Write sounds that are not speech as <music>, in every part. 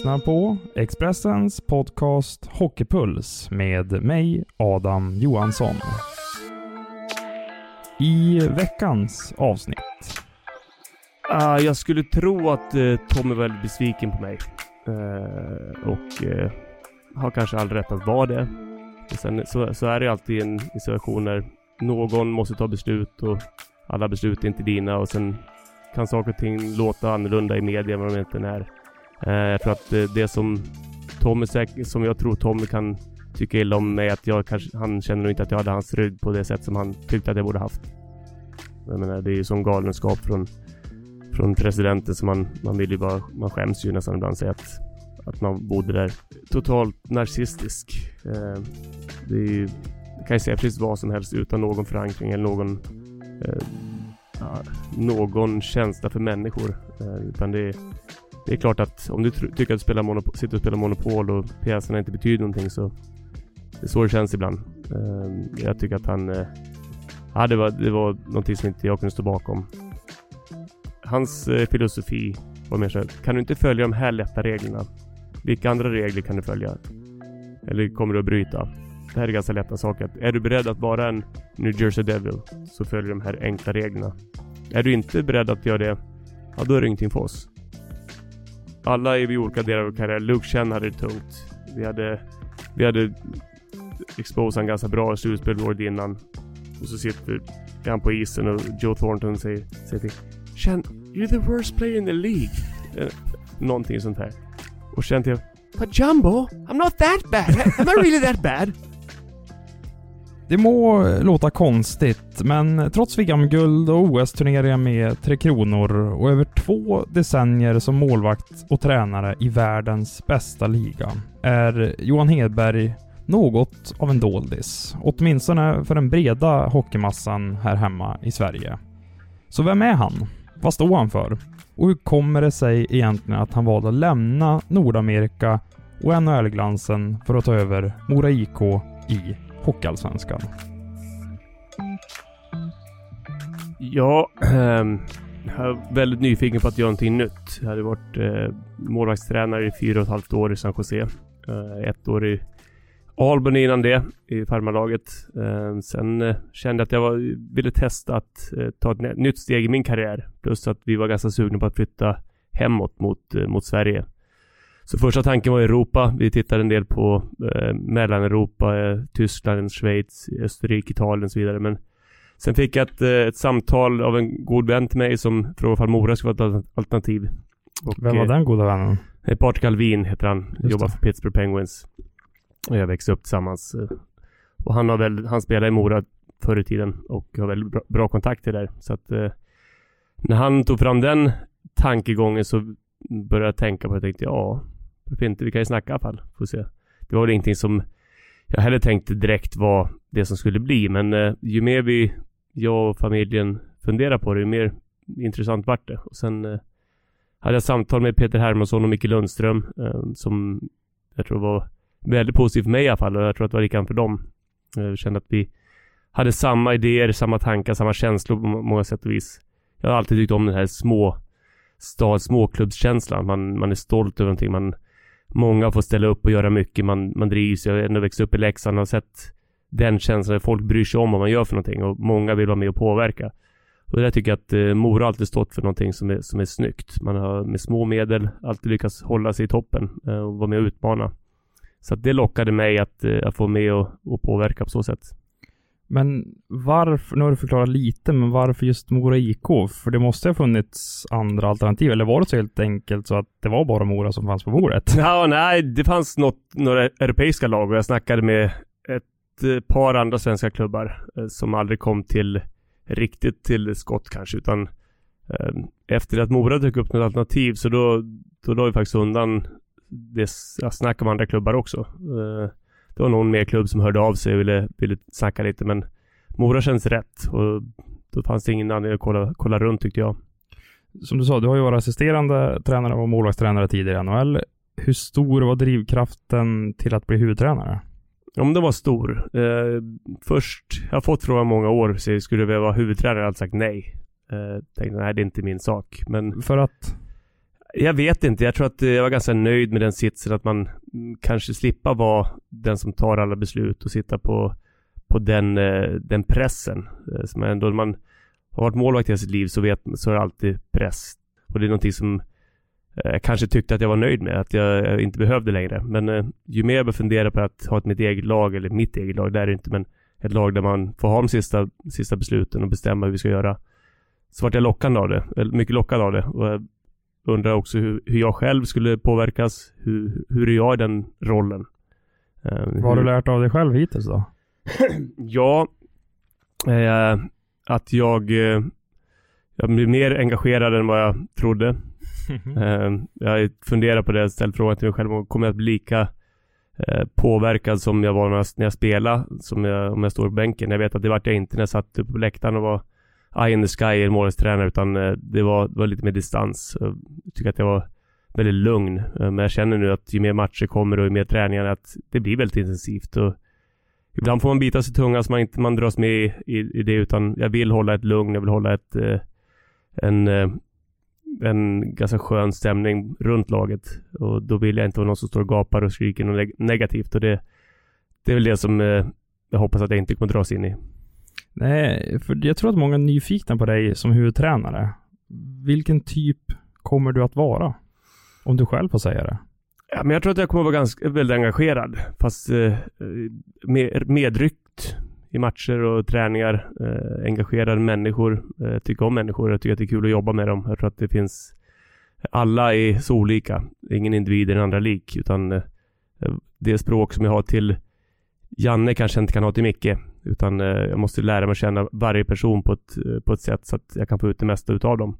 Lyssnar på Expressens podcast Hockeypuls med mig, Adam Johansson. I veckans avsnitt. Uh, jag skulle tro att eh, uh, Tom är väldigt besviken på mig. Uh, och uh, har kanske all rätt att vara det. Och sen så, så är det alltid en situation när någon måste ta beslut och alla beslut är inte dina och sen kan saker och ting låta annorlunda i media än vad de egentligen är. Eh, jag tror att eh, det som Tommy säkert, som jag tror Tommy kan tycka illa om mig att jag kanske, han känner nog inte att jag hade hans rygg på det sätt som han tyckte att jag borde haft. Jag menar, det är ju sån galenskap från, från presidenten som man, man vill ju bara, man skäms ju nästan ibland säga att, att man bodde där. Totalt narcissistisk. Eh, det är ju, kan ju säga precis vad som helst utan någon förankring eller någon eh, någon känsla för människor. Eh, utan det är, det är klart att om du tycker att spela monopol, sitter och spelar Monopol och pjäserna inte betyder någonting så det är så det känns ibland. Uh, jag tycker att han... Eh, uh, ja, det var, det var någonting som inte jag kunde stå bakom. Hans uh, filosofi var mer så kan du inte följa de här lätta reglerna? Vilka andra regler kan du följa? Eller kommer du att bryta? Det här är ganska lätta saker. Är du beredd att vara en New Jersey Devil så följer de här enkla reglerna. Är du inte beredd att göra det, ja då är det ingenting för oss alla är vi olika delar av karriären. Luke Chen hade det tungt. Vi hade, vi hade exposat ganska bra i slutspelet året innan. Och så sitter han på isen och Joe Thornton säger, säger till Chen, you're the worst player in the League. Eh, någonting sånt här. Och Chen till But Jumbo, I'm not that bad. Am I really that bad? Det må låta konstigt, men trots VM-guld och OS-turneringar med Tre Kronor och över två decennier som målvakt och tränare i världens bästa liga är Johan Hedberg något av en doldis. Åtminstone för den breda hockeymassan här hemma i Sverige. Så vem är han? Vad står han för? Och hur kommer det sig egentligen att han valde att lämna Nordamerika och NHL-glansen för att ta över Mora IK i Hockeyallsvenskan? Ja, äh, jag är väldigt nyfiken på att göra någonting nytt. Jag hade varit äh, målvaktstränare i fyra och ett halvt år i San Jose. Äh, ett år i Albany innan det, i farmarlaget. Äh, sen eh, kände jag att jag var, ville testa att ta ett nytt steg i min karriär. Plus att vi var ganska sugna på att flytta hemåt mot, mot Sverige. Så första tanken var Europa. Vi tittade en del på eh, Mellaneuropa, eh, Tyskland, Schweiz, Österrike, Italien och så vidare. Men sen fick jag ett, eh, ett samtal av en god vän till mig som frågade om Mora skulle vara ett alternativ. Och, Vem var eh, den goda vännen? Eh, Patrik Alvin heter han. Just Jobbar det. för Pittsburgh Penguins. Och jag växte upp tillsammans. Eh, och han har väl, han spelade i Mora förr i tiden och har väldigt bra, bra kontakter där. Så att eh, när han tog fram den tankegången så började jag tänka på det. Jag tänkte ja, varför inte? Vi kan ju snacka i alla fall. Får se. Det var väl ingenting som jag heller tänkte direkt var det som skulle bli. Men eh, ju mer vi, jag och familjen funderar på det, ju mer intressant vart det. Och sen eh, hade jag samtal med Peter Hermansson och Micke Lundström eh, som jag tror var väldigt positivt för mig i alla fall och jag tror att det var likadant för dem. Eh, jag kände att vi hade samma idéer, samma tankar, samma känslor på många sätt och vis. Jag har alltid tyckt om den här små stad, småklubbskänslan. Man, man är stolt över någonting. Man, många får ställa upp och göra mycket. Man, man drivs. Jag har ändå växt upp i Leksand och sett den känslan. Folk bryr sig om vad man gör för någonting och många vill vara med och påverka. Och det där tycker jag att eh, Mora alltid stått för någonting som är, som är snyggt. Man har med små medel alltid lyckats hålla sig i toppen eh, och vara med och utmana. Så att det lockade mig att, eh, att få med och, och påverka på så sätt. Men varför, nu har du förklarat lite, men varför just Mora IK? För det måste ha funnits andra alternativ, eller var det så helt enkelt så att det var bara Mora som fanns på bordet? <laughs> Ja, nej, det fanns något, några europeiska lag och jag snackade med ett eh, par andra svenska klubbar eh, som aldrig kom till riktigt till skott kanske, utan ehm, efter att Mora dök upp något alternativ så då, då la vi faktiskt undan det snack om andra klubbar också. Eh, det var någon mer klubb som hörde av sig och ville, ville snacka lite men Mora känns rätt och då fanns det ingen anledning att kolla, kolla runt tyckte jag. Som du sa, du har ju varit assisterande tränare och målvaktstränare tidigare i NHL. Hur stor var drivkraften till att bli huvudtränare? Om den var stor. Eh, först, jag har fått frågan många år, så skulle jag vara huvudtränare? Jag hade sagt nej. Eh, tänkte nej, det är inte min sak. Men För att? Jag vet inte. Jag tror att eh, jag var ganska nöjd med den sitsen att man mm, kanske slippa vara den som tar alla beslut och sitta på, på den, eh, den pressen. Eh, som ändå, när man har varit målvakt hela sitt liv så vet så är det alltid press. Och det är någonting som jag kanske tyckte att jag var nöjd med, att jag, inte behövde längre. Men ju mer jag började fundera på att ha ett mitt eget lag, eller mitt eget lag, det är det inte, men ett lag där man får ha de sista, sista besluten och bestämma hur vi ska göra. Så vart jag lockad av det, mycket lockad av det. Och jag undrar också hur, hur jag själv skulle påverkas. Hur, hur är jag i den rollen? Eh, Vad har du lärt av dig själv hittills då? <clears throat> ja, eh, att jag, eh, jag blir mer engagerad än vad jag trodde. Mm. jag funderar på det, ställt frågan till mig själv, kommer jag att bli lika eh, påverkad som jag var när jag, när jag spelade, som jag, om jag står på bänken. Jag vet att det vart jag inte när jag satt uppe på läktaren och var eye in the sky, målvaktstränare, utan eh, det var, det var lite mer distans. Eh, jag tycker att jag var väldigt lugn. Eh, men jag känner nu att ju mer matcher kommer och ju mer träningar, att det blir väldigt intensivt. Och ibland får man bita sig tunga så man inte man dras med i, i, i det, utan jag vill hålla ett lugn, jag vill hålla ett en en ganska skön stämning runt laget. Och då vill jag inte vara någon som står och gapar och skriker något negativt. Och det, det är väl det som jag hoppas att jag inte kommer dras in i. Nej, för jag tror att många är nyfikna på dig som huvudtränare. Vilken typ kommer du att vara? Om du själv får säga det. Ja, men jag tror att jag kommer att vara ganska, väldigt engagerad. Fast eh, med, medryckt i matcher och träningar. Eh, engagerade människor. Eh, tycker om människor. Jag tycker att det är kul att jobba med dem. Jag tror att det finns... Alla är så olika. Ingen individ är den andra lik. Utan eh, det språk som jag har till Janne kanske inte kan ha till Micke. Utan eh, jag måste lära mig känna varje person på ett, eh, på ett sätt så att jag kan få ut det mesta utav dem.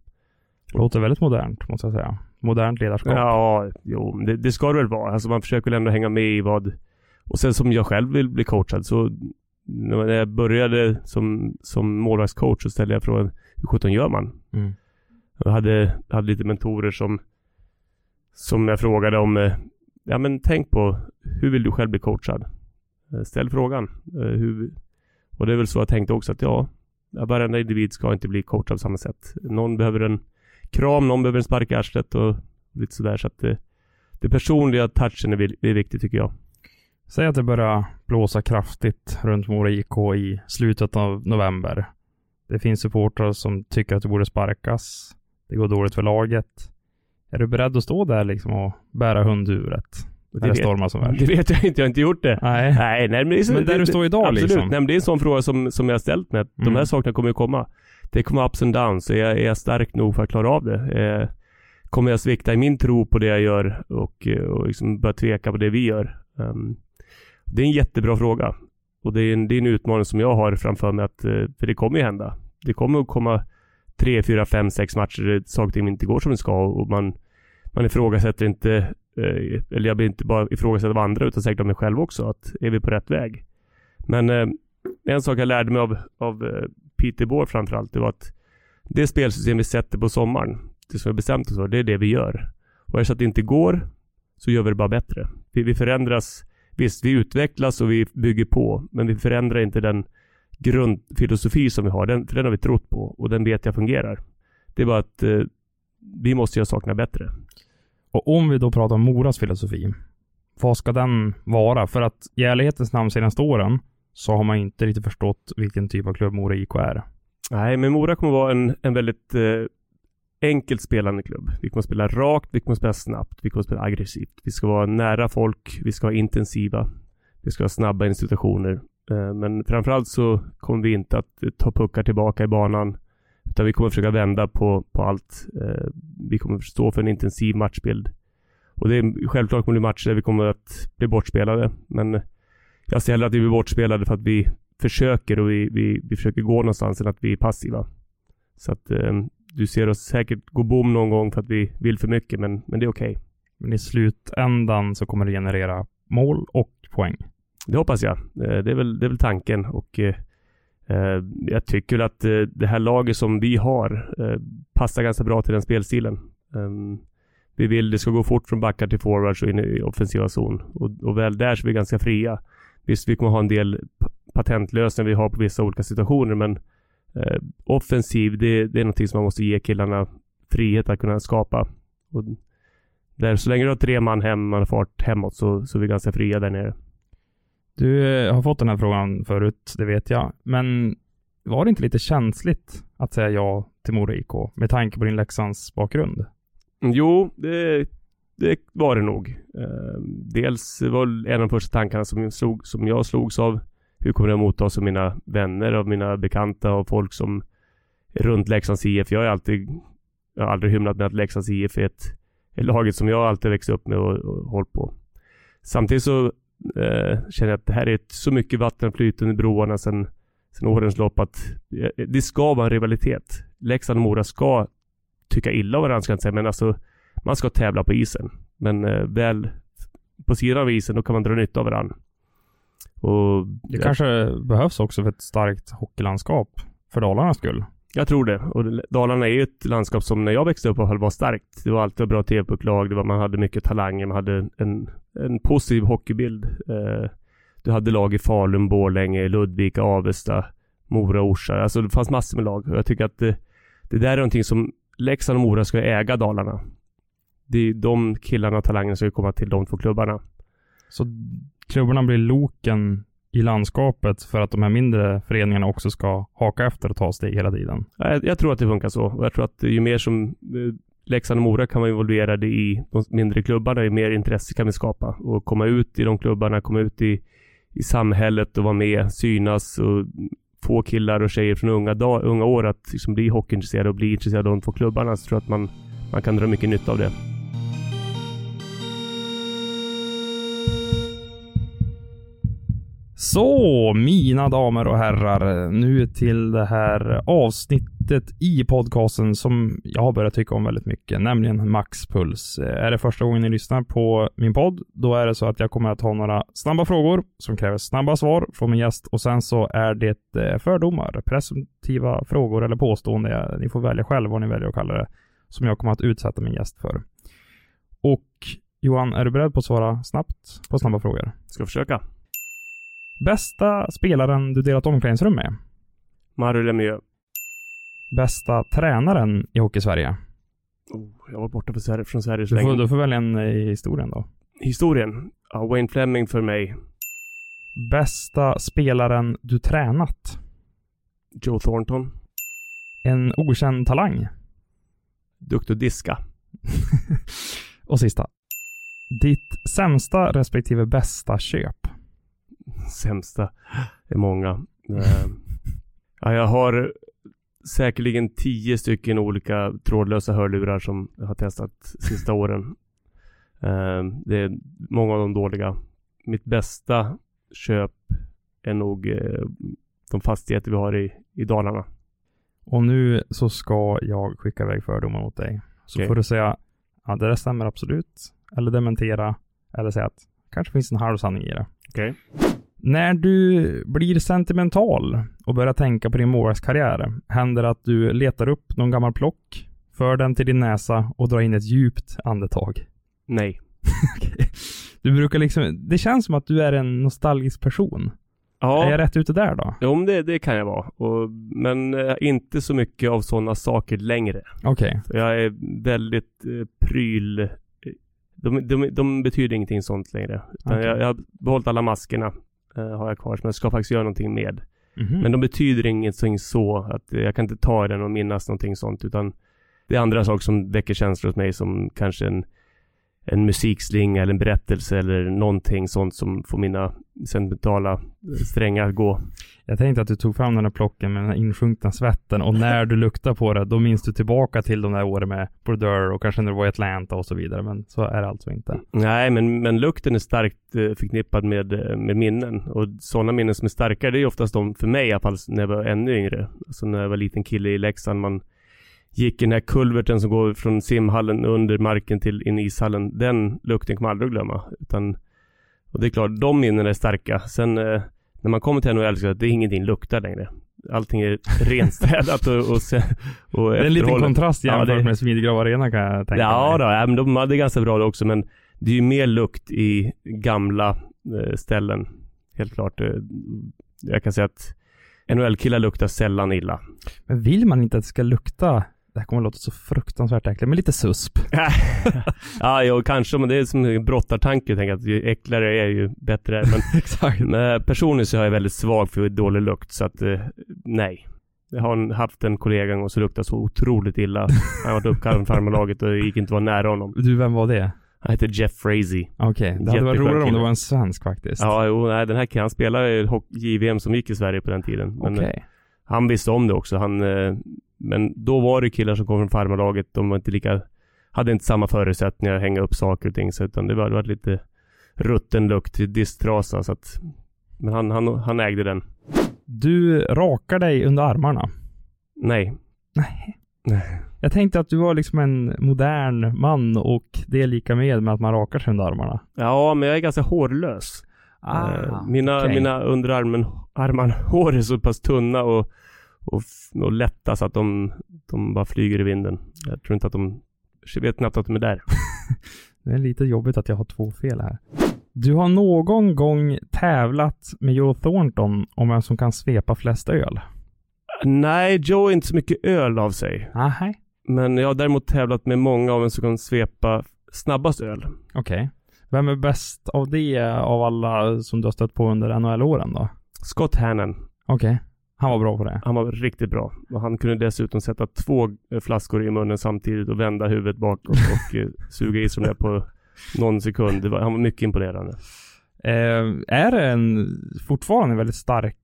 Låter väldigt modernt, måste jag säga. Modernt ledarskap. Ja, jo, det, det ska det väl vara. Alltså man försöker väl ändå hänga med i vad... Och sen som jag själv vill bli coachad så när jag började som, som målvaktscoach så ställde jag frågan hur sjutton gör man? Mm. Jag hade, hade lite mentorer som som jag frågade om eh, ja men tänk på hur vill du själv bli coachad? Ställ frågan. Hur, och det är väl så jag tänkte också att ja, varenda individ ska inte bli coachad på samma sätt. Någon behöver en kram, någon behöver en spark i arslet och lite sådär så att det, det personliga touchen är, är viktig tycker jag. Säg att det börjar blåsa kraftigt runt Mora IK i slutet av november. Det finns supportrar som tycker att du borde sparkas. Det går dåligt för laget. Är du beredd att stå där liksom och bära hundhuvudet? När det, stormar som värst? <laughs> Det vet jag inte, jag har inte gjort det. Nej. Nej, nej men, det är så, men där det, du står idag absolut. liksom? Nej, men det är en sån fråga som, som jag har ställt mig. Mm. De här mm. sakerna kommer ju komma. Det kommer ups and downs. Är jag, är jag stark nog för att klara av det? Eh, kommer jag svikta i min tro på det jag gör och, och liksom börja tveka på det vi gör? Um, det är en jättebra fråga. Och det är en, det är en utmaning som jag har framför mig att, eh, för det kommer ju hända. Det kommer att komma tre, fyra, fem, sex matcher där saker och ting inte går som det ska och man, man ifrågasätter inte, Eh, eller jag blir inte bara ifrågasatt av andra utan säkert av mig själv också, att är vi på rätt väg? Men eh, en sak jag lärde mig av, av eh, Peter Bohr framförallt, det var att det spelsystem vi sätter på sommaren, det som vi bestämt oss för, det är det vi gör. Och är det så att det inte går, så gör vi det bara bättre. Vi, vi förändras Visst, vi utvecklas och vi bygger på, men vi förändrar inte den grundfilosofi som vi har. Den, för den har vi trott på och den vet jag fungerar. Det är bara att eh, vi måste göra sakerna bättre. Och om vi då pratar om Moras filosofi, vad ska den vara? För att i ärlighetens namn senaste åren så har man inte riktigt förstått vilken typ av klubb Mora IK är. Nej, men Mora kommer vara en, en väldigt eh, enkelt spelande klubb. Vi kommer spela rakt, vi kommer spela snabbt, vi kommer spela aggressivt. Vi ska vara nära folk, vi ska vara intensiva. Vi ska vara snabba i situationer. Eh, men framförallt så kommer vi inte att eh, ta puckar tillbaka i banan. Utan vi kommer försöka vända på, på allt. Eh, vi kommer stå för en intensiv matchbild. Och det är självklart kommer det bli matcher där vi kommer att bli bortspelade. Men jag ser hellre att vi blir bortspelade för att vi försöker och vi, vi, vi försöker gå någonstans än att vi är passiva. Så att eh, du ser oss säkert gå bom någon gång för att vi vill för mycket, men, men det är okej. Okay. Men i slutändan så kommer det generera mål och poäng. Det hoppas jag. Eh, det är väl, det är väl tanken och eh Eh, jag tycker väl att eh, det här laget som vi har eh, passar ganska bra till den spelstilen. Ehm, vi vill det ska gå fort från backar till forwards och in i offensiva zon. Och, och väl där så är vi ganska fria. Visst, vi kommer ha en del patentlösningar vi har på vissa olika situationer, men eh, offensiv, det, det, är någonting som man måste ge killarna frihet att kunna skapa. Och där, så länge du har tre man hem, man har fart hemåt, så, så är vi ganska fria där nere. Du eh, har fått den här frågan förut, det vet jag. Men var det inte lite känsligt att säga ja till Mora IK med tanke på din Leksands bakgrund? Jo, det, det var det nog. Eh, dels var en av de första tankarna som, slog, som jag slogs av. Hur kommer det att mottas av mina vänner, av mina bekanta och folk som är runt Leksands IF. Jag har alltid, jag har aldrig hymlat med att Leksands IF är ett, ett laget som jag alltid växt upp med och, och hållit på. Samtidigt så eh, känner att det här är ett, så mycket vatten flytande i broarna sen, sen årens lopp att eh, det ska vara en rivalitet. Leksand och Mora ska tycka illa om varandra ska jag inte säga, men alltså man ska tävla på isen. Men eh, väl på sidan av isen, då kan man dra nytta av varandra. Och det kanske behövs också för ett starkt hockeylandskap för Dalarnas skull. Jag tror det. Och Dalarna är ju ett landskap som när jag växte upp var starkt. Det var alltid bra TV-pucklag, man hade mycket talanger, man hade en, en positiv hockeybild. Eh, du hade lag i Falun, Borlänge, Ludvika, Avesta, Mora, Orsa. Alltså det fanns massor med lag. Och jag tycker att det, det där är någonting som Leksand och Mora ska äga Dalarna. Det är de killarna och talangerna som ska komma till de två klubbarna. Så klubbarna blir loken i landskapet för att de här mindre föreningarna också ska haka efter och ta steg hela tiden? Jag, jag tror att det funkar så. Jag tror att ju mer som eh, Leksand och Mora kan vara involverade i de mindre klubbarna, ju mer intresse kan vi skapa. Och komma ut i de klubbarna, komma ut i, i samhället och vara med, synas och få killar och tjejer från unga, dag, unga år att liksom bli hockeyintresserade och bli intresserade av de två klubbarna. Så jag tror att man, man kan dra mycket nytta av det. Så, mina damer och herrar, nu till det här avsnittet i podcasten som jag har börjat tycka om väldigt mycket, nämligen Maxpuls. Eh, är det första gången ni lyssnar på min podd, då är det så att jag kommer att ha några snabba frågor som kräver snabba svar från min gäst och sen så är det eh, fördomar, presumtiva frågor eller påståenden, ni får välja själv vad ni väljer att kalla det, som jag kommer att utsätta min gäst för. Och Johan, är du beredd på att svara snabbt på snabba frågor? Ska försöka. Bästa spelaren du delat omklädningsrum med? Mario Lemieux. Bästa tränaren i Hockeysverige? Oh, jag var borta från Sverige, från Sverige så du får, länge. Du får välja en i historien då. Historien? Ja, Wayne Fleming för mig. Bästa spelaren du tränat? Joe Thornton. En okänd talang? Duktig diska. <laughs> Och sista. Ditt sämsta respektive bästa köp? Sämsta är många. Eh, ja, jag har säkerligen tio stycken olika trådlösa hörlurar som jag har testat sista åren. Eh, det är många av dem dåliga. Mitt bästa köp är nog eh, de fastigheter vi har i, i Dalarna. Och nu så ska jag skicka iväg fördomar mot dig. Så okay. får du säga, ja det där stämmer absolut. Eller dementera. Eller säga att kanske finns en halv sanning i det. Okej. Okay. När du blir sentimental och börjar tänka på din målvaktskarriär, händer att du letar upp någon gammal plock, för den till din näsa och drar in ett djupt andetag? Nej. <laughs> Du brukar liksom, det känns som att du är en nostalgisk person. Ja. Är jag rätt ute där då? Jo, det, det kan jag vara. Och, men äh, inte så mycket av sådana saker längre. Okej. Okay. Jag är väldigt äh, pryl... De, de, de, betyder ingenting sånt längre. Utan okay. jag, jag har behållit alla maskerna har jag kvar som jag ska faktiskt göra någonting med. Mm -hmm. Men de betyder ingenting så att jag kan inte ta den och minnas någonting sånt utan det är andra saker som väcker känslor hos mig som kanske en en musikslinga eller en berättelse eller någonting sånt som får mina sentimentala strängar att gå. Jag tänkte att du tog fram den här plocken med den här insjunkna svetten och när du luktar på det, då minns du tillbaka till de där åren med Brodeur och kanske när du var i Atlanta och så vidare, men så är det alltså inte. Nej, men, men lukten är starkt eh, förknippad med, eh, med minnen och sådana minnen som är starkare, det är oftast de, för mig i alla fall, när jag var ännu yngre. Alltså när jag var liten kille i Leksand, man gick i den här kulverten som går från simhallen under marken till in i ishallen. Den lukten kommer jag aldrig att glömma. Utan Och det är klart, de minnena är starka. Sen eh, när man kommer till NHL så är det ingenting luktar längre. Allting är <laughs> renstädat och, och, se- och Det är en liten kontrast Ja, jämfört det- med Smidegrav Arena kan jag tänka Ja, mig. då, ja, men de hade ganska bra det också men det är ju mer lukt i gamla eh, ställen. Helt klart. Eh, jag kan säga att NHL-killar luktar sällan illa. Men vill man inte att det ska lukta, det här kommer att låta så fruktansvärt äckligt, men lite susp. <laughs> ja, jo, kanske, men det är som en brottartanke. Tänker att ju äckligare är ju bättre. <laughs> Men Exakt. Men personligen så är jag väldigt svag för dålig lukt så att eh, nej. Jag har haft en kollega en gång som luktade så otroligt illa. Han var uppkallad från farmarlaget och det gick inte att vara nära honom. Du, vem var det? Han heter Jeff Frazee. Okej, det hade varit roligare om det var en svensk faktiskt. Ja, jo, nej, den här killen, han spelade JVM som gick i Sverige på den tiden. Men Okej. eh, han visste om det också. Han, eh, men då var det killar som kom från farmarlaget. De var inte lika, hade inte samma förutsättningar att hänga upp saker och ting. Så utan det var, det var lite rutten lukt, disktrasa. Så att, men han, han, han ägde den. Du rakar dig under armarna. Nej. Nej. Nej. Jag tänkte att du var liksom en modern man och det är lika med med att man rakar sig under armarna. Ja, men jag är ganska hårlös. Eh, mina, Ah, okej. mina underarmen, armarna, <laughs> hår är så pass tunna och, och, och lätta så att de, de bara flyger i vinden. Jag tror inte att de, jag vet knappt att de är där. <laughs> Det är lite jobbigt att jag har två fel här. Du har någon gång tävlat med Joe Thornton om vem som kan svepa flest öl? Nej, Joe är inte så mycket öl av sig. Nej. Men jag har däremot tävlat med många av en som kan svepa snabbast öl. Okej. Vem är bäst av det av alla som du har stött på under NHL-åren då? Scott Hannon. Okej. Han var bra på det. Han var riktigt bra. Och han kunde dessutom sätta två eh, flaskor i munnen samtidigt och vända huvudet bakåt och eh, <laughs> suga i sig där på någon sekund. Det var, han var mycket imponerande. Eh, är det en fortfarande väldigt stark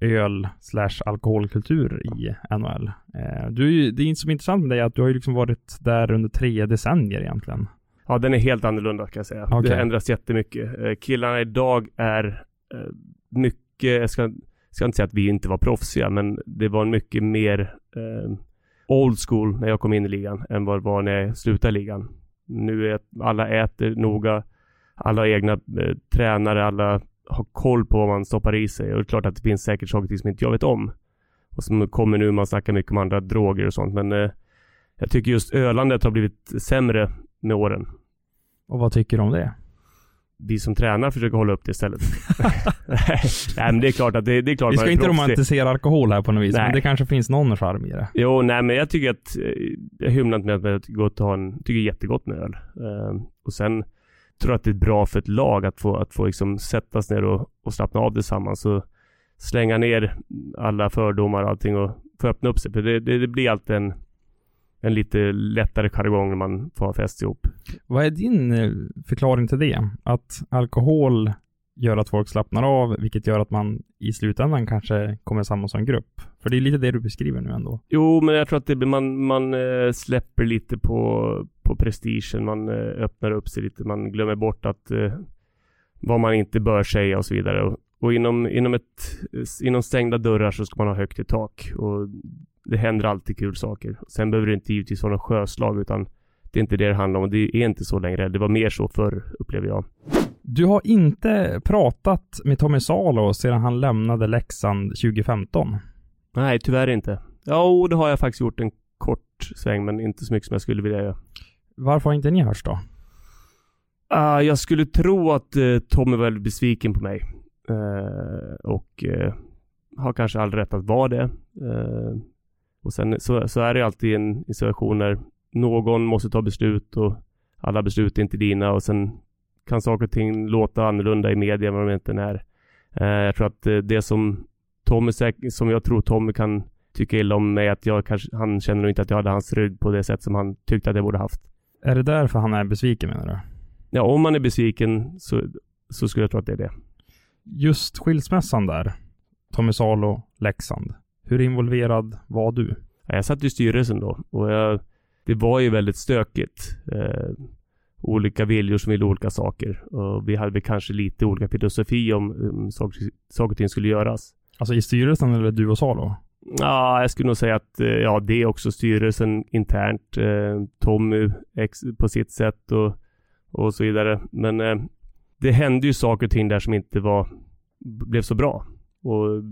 öl slash alkoholkultur i NHL? Eh, du, det är inte som intressant med dig att du har ju liksom varit där under tre decennier egentligen. Ja, den är helt annorlunda kan jag säga. Okej. Det har ändrats jättemycket. Eh, Killarna idag är eh, mycket, jag ska, ska inte säga att vi inte var proffsiga, men det var mycket mer eh, old school när jag kom in i ligan än vad det var när jag slutade i ligan. Nu är alla äter noga, alla har egna eh, tränare, alla har koll på vad man stoppar i sig och det är klart att det finns säkert saker och ting som inte jag vet om. Och som kommer nu, man snackar mycket om andra droger och sånt, men eh, jag tycker just ölandet har blivit sämre med åren Och vad tycker du om det? Vi som tränar försöker hålla upp det istället. <laughs> <laughs> Nej, men det är klart att det, det är klart Vi ska inte romantisera alkohol här på något vis, Nej. men det kanske finns någon charm i det. Jo, nej men jag tycker att, eh, jag hymlar inte med att jag tycker att ha en, tycker jättegott med öl. Eh, och sen tror jag att det är bra för ett lag att få, att få liksom sättas ner och, och slappna av tillsammans och slänga ner alla fördomar och allting och få öppna upp sig. För det, det, det blir alltid en, en lite lättare jargong när man får ha fest ihop. Vad är din eh, förklaring till det? Att alkohol gör att folk slappnar av, vilket gör att man i slutändan kanske kommer samman som en grupp. För det är lite det du beskriver nu ändå. Jo, men jag tror att det man, man eh, släpper lite på, på prestigen. Man eh, öppnar upp sig lite. Man glömmer bort att vad man inte bör säga och så vidare. Och, och inom, inom, ett, inom stängda dörrar så ska man ha högt i tak. Och det händer alltid kul saker. Sen behöver det inte givetvis vara något sjöslag utan det är inte det det handlar om. Det är inte så längre. Det var mer så förr, upplever jag. Du har inte pratat med Tommy Salo sedan han lämnade Leksand 2015. Nej, tyvärr inte. Ja, och det har jag faktiskt gjort en kort sväng, men inte så mycket som jag skulle vilja göra. Varför har inte ni hörts då? Ah, jag skulle tro att uh, Tom är väldigt besviken på mig. Eh, och eh, har kanske all rätt att vara det. Och sen så, så är det alltid en, en situation när någon måste ta beslut och alla beslut är inte dina och sen kan saker och ting låta annorlunda i media än vad de egentligen är. Eh, jag tror att eh, det som Tommy som jag tror Tommy kan tycka illa om mig att jag kanske, han känner nog inte att jag hade hans rygg på det sätt som han tyckte att jag borde haft. Är det därför han är besviken menar du? Ja, om man är besviken så, så skulle jag tro att det är det. Just skilsmässan där, Tommy Salo, Leksand. Hur involverad var du? Ja, Jag satt i styrelsen då och jag, det var ju väldigt stökigt. Eh, olika viljor som ville olika saker. Och vi hade väl kanske lite olika filosofi om um, saker, saker och ting skulle göras. Alltså i styrelsen eller du och Salo? Ja, jag skulle nog säga att eh, ja, det är också styrelsen internt. Eh, Tommy på sitt sätt och, och så vidare. Men eh, det hände ju saker och ting där som inte var, blev så bra. Och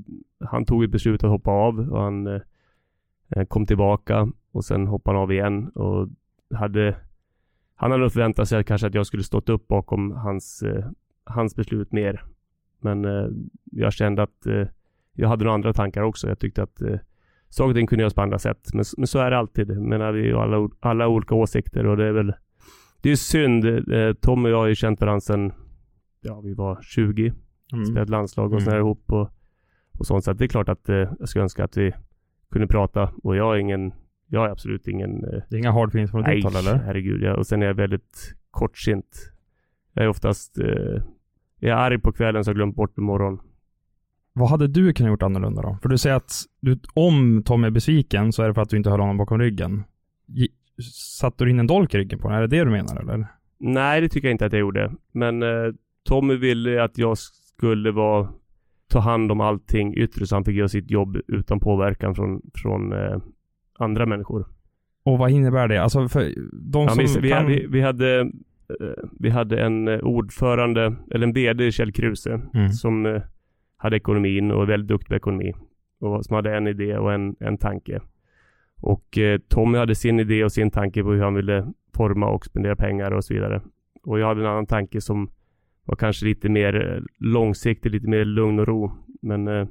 han tog ett beslut att hoppa av och han eh, kom tillbaka och sen hoppade han av igen och hade han hade förväntat sig att kanske att jag skulle stått upp bakom hans, eh, hans beslut mer. Men eh, jag kände att eh, jag hade några andra tankar också. Jag tyckte att eh, saker och ting kunde göras på andra sätt. Men, men så är det alltid. Jag menar, vi har alla, alla olika åsikter och det är väl det är synd. Eh, Tom och jag har ju känt varandra sedan ja, vi var 20. Mm. Spelat landslag och mm. sådär ihop och, och sånt. Så det är klart att eh, jag skulle önska att vi kunde prata och jag är ingen jag är absolut ingen... Eh, det är inga hard feelings från ditt håll eller? herregud. Ja. Och sen är jag väldigt kortsint. Jag är oftast... Eh, jag är arg på kvällen så jag glömt bort på morgonen. Vad hade du kunnat gjort annorlunda då? För du säger att du, om Tom är besviken så är det för att du inte höll honom bakom ryggen. Satte du in en dolk i ryggen på honom? Är det det du menar eller? Nej, det tycker jag inte att jag gjorde. Men eh, Tommy ville att jag skulle vara ta hand om allting yttre så han fick göra sitt jobb utan påverkan från, från eh, andra människor. Och vad innebär det? Alltså för de ja, som vi, kan... vi, vi, hade eh, vi hade en eh, ordförande, eller en VD, Kjell Kruse, mm. som eh, hade ekonomin och är väldigt duktig på ekonomi. Och som hade en idé och en, en tanke. Och eh, Tommy hade sin idé och sin tanke på hur han ville forma och spendera pengar och så vidare. Och jag hade en annan tanke som var kanske lite mer långsiktig, lite mer lugn och ro. Men eh,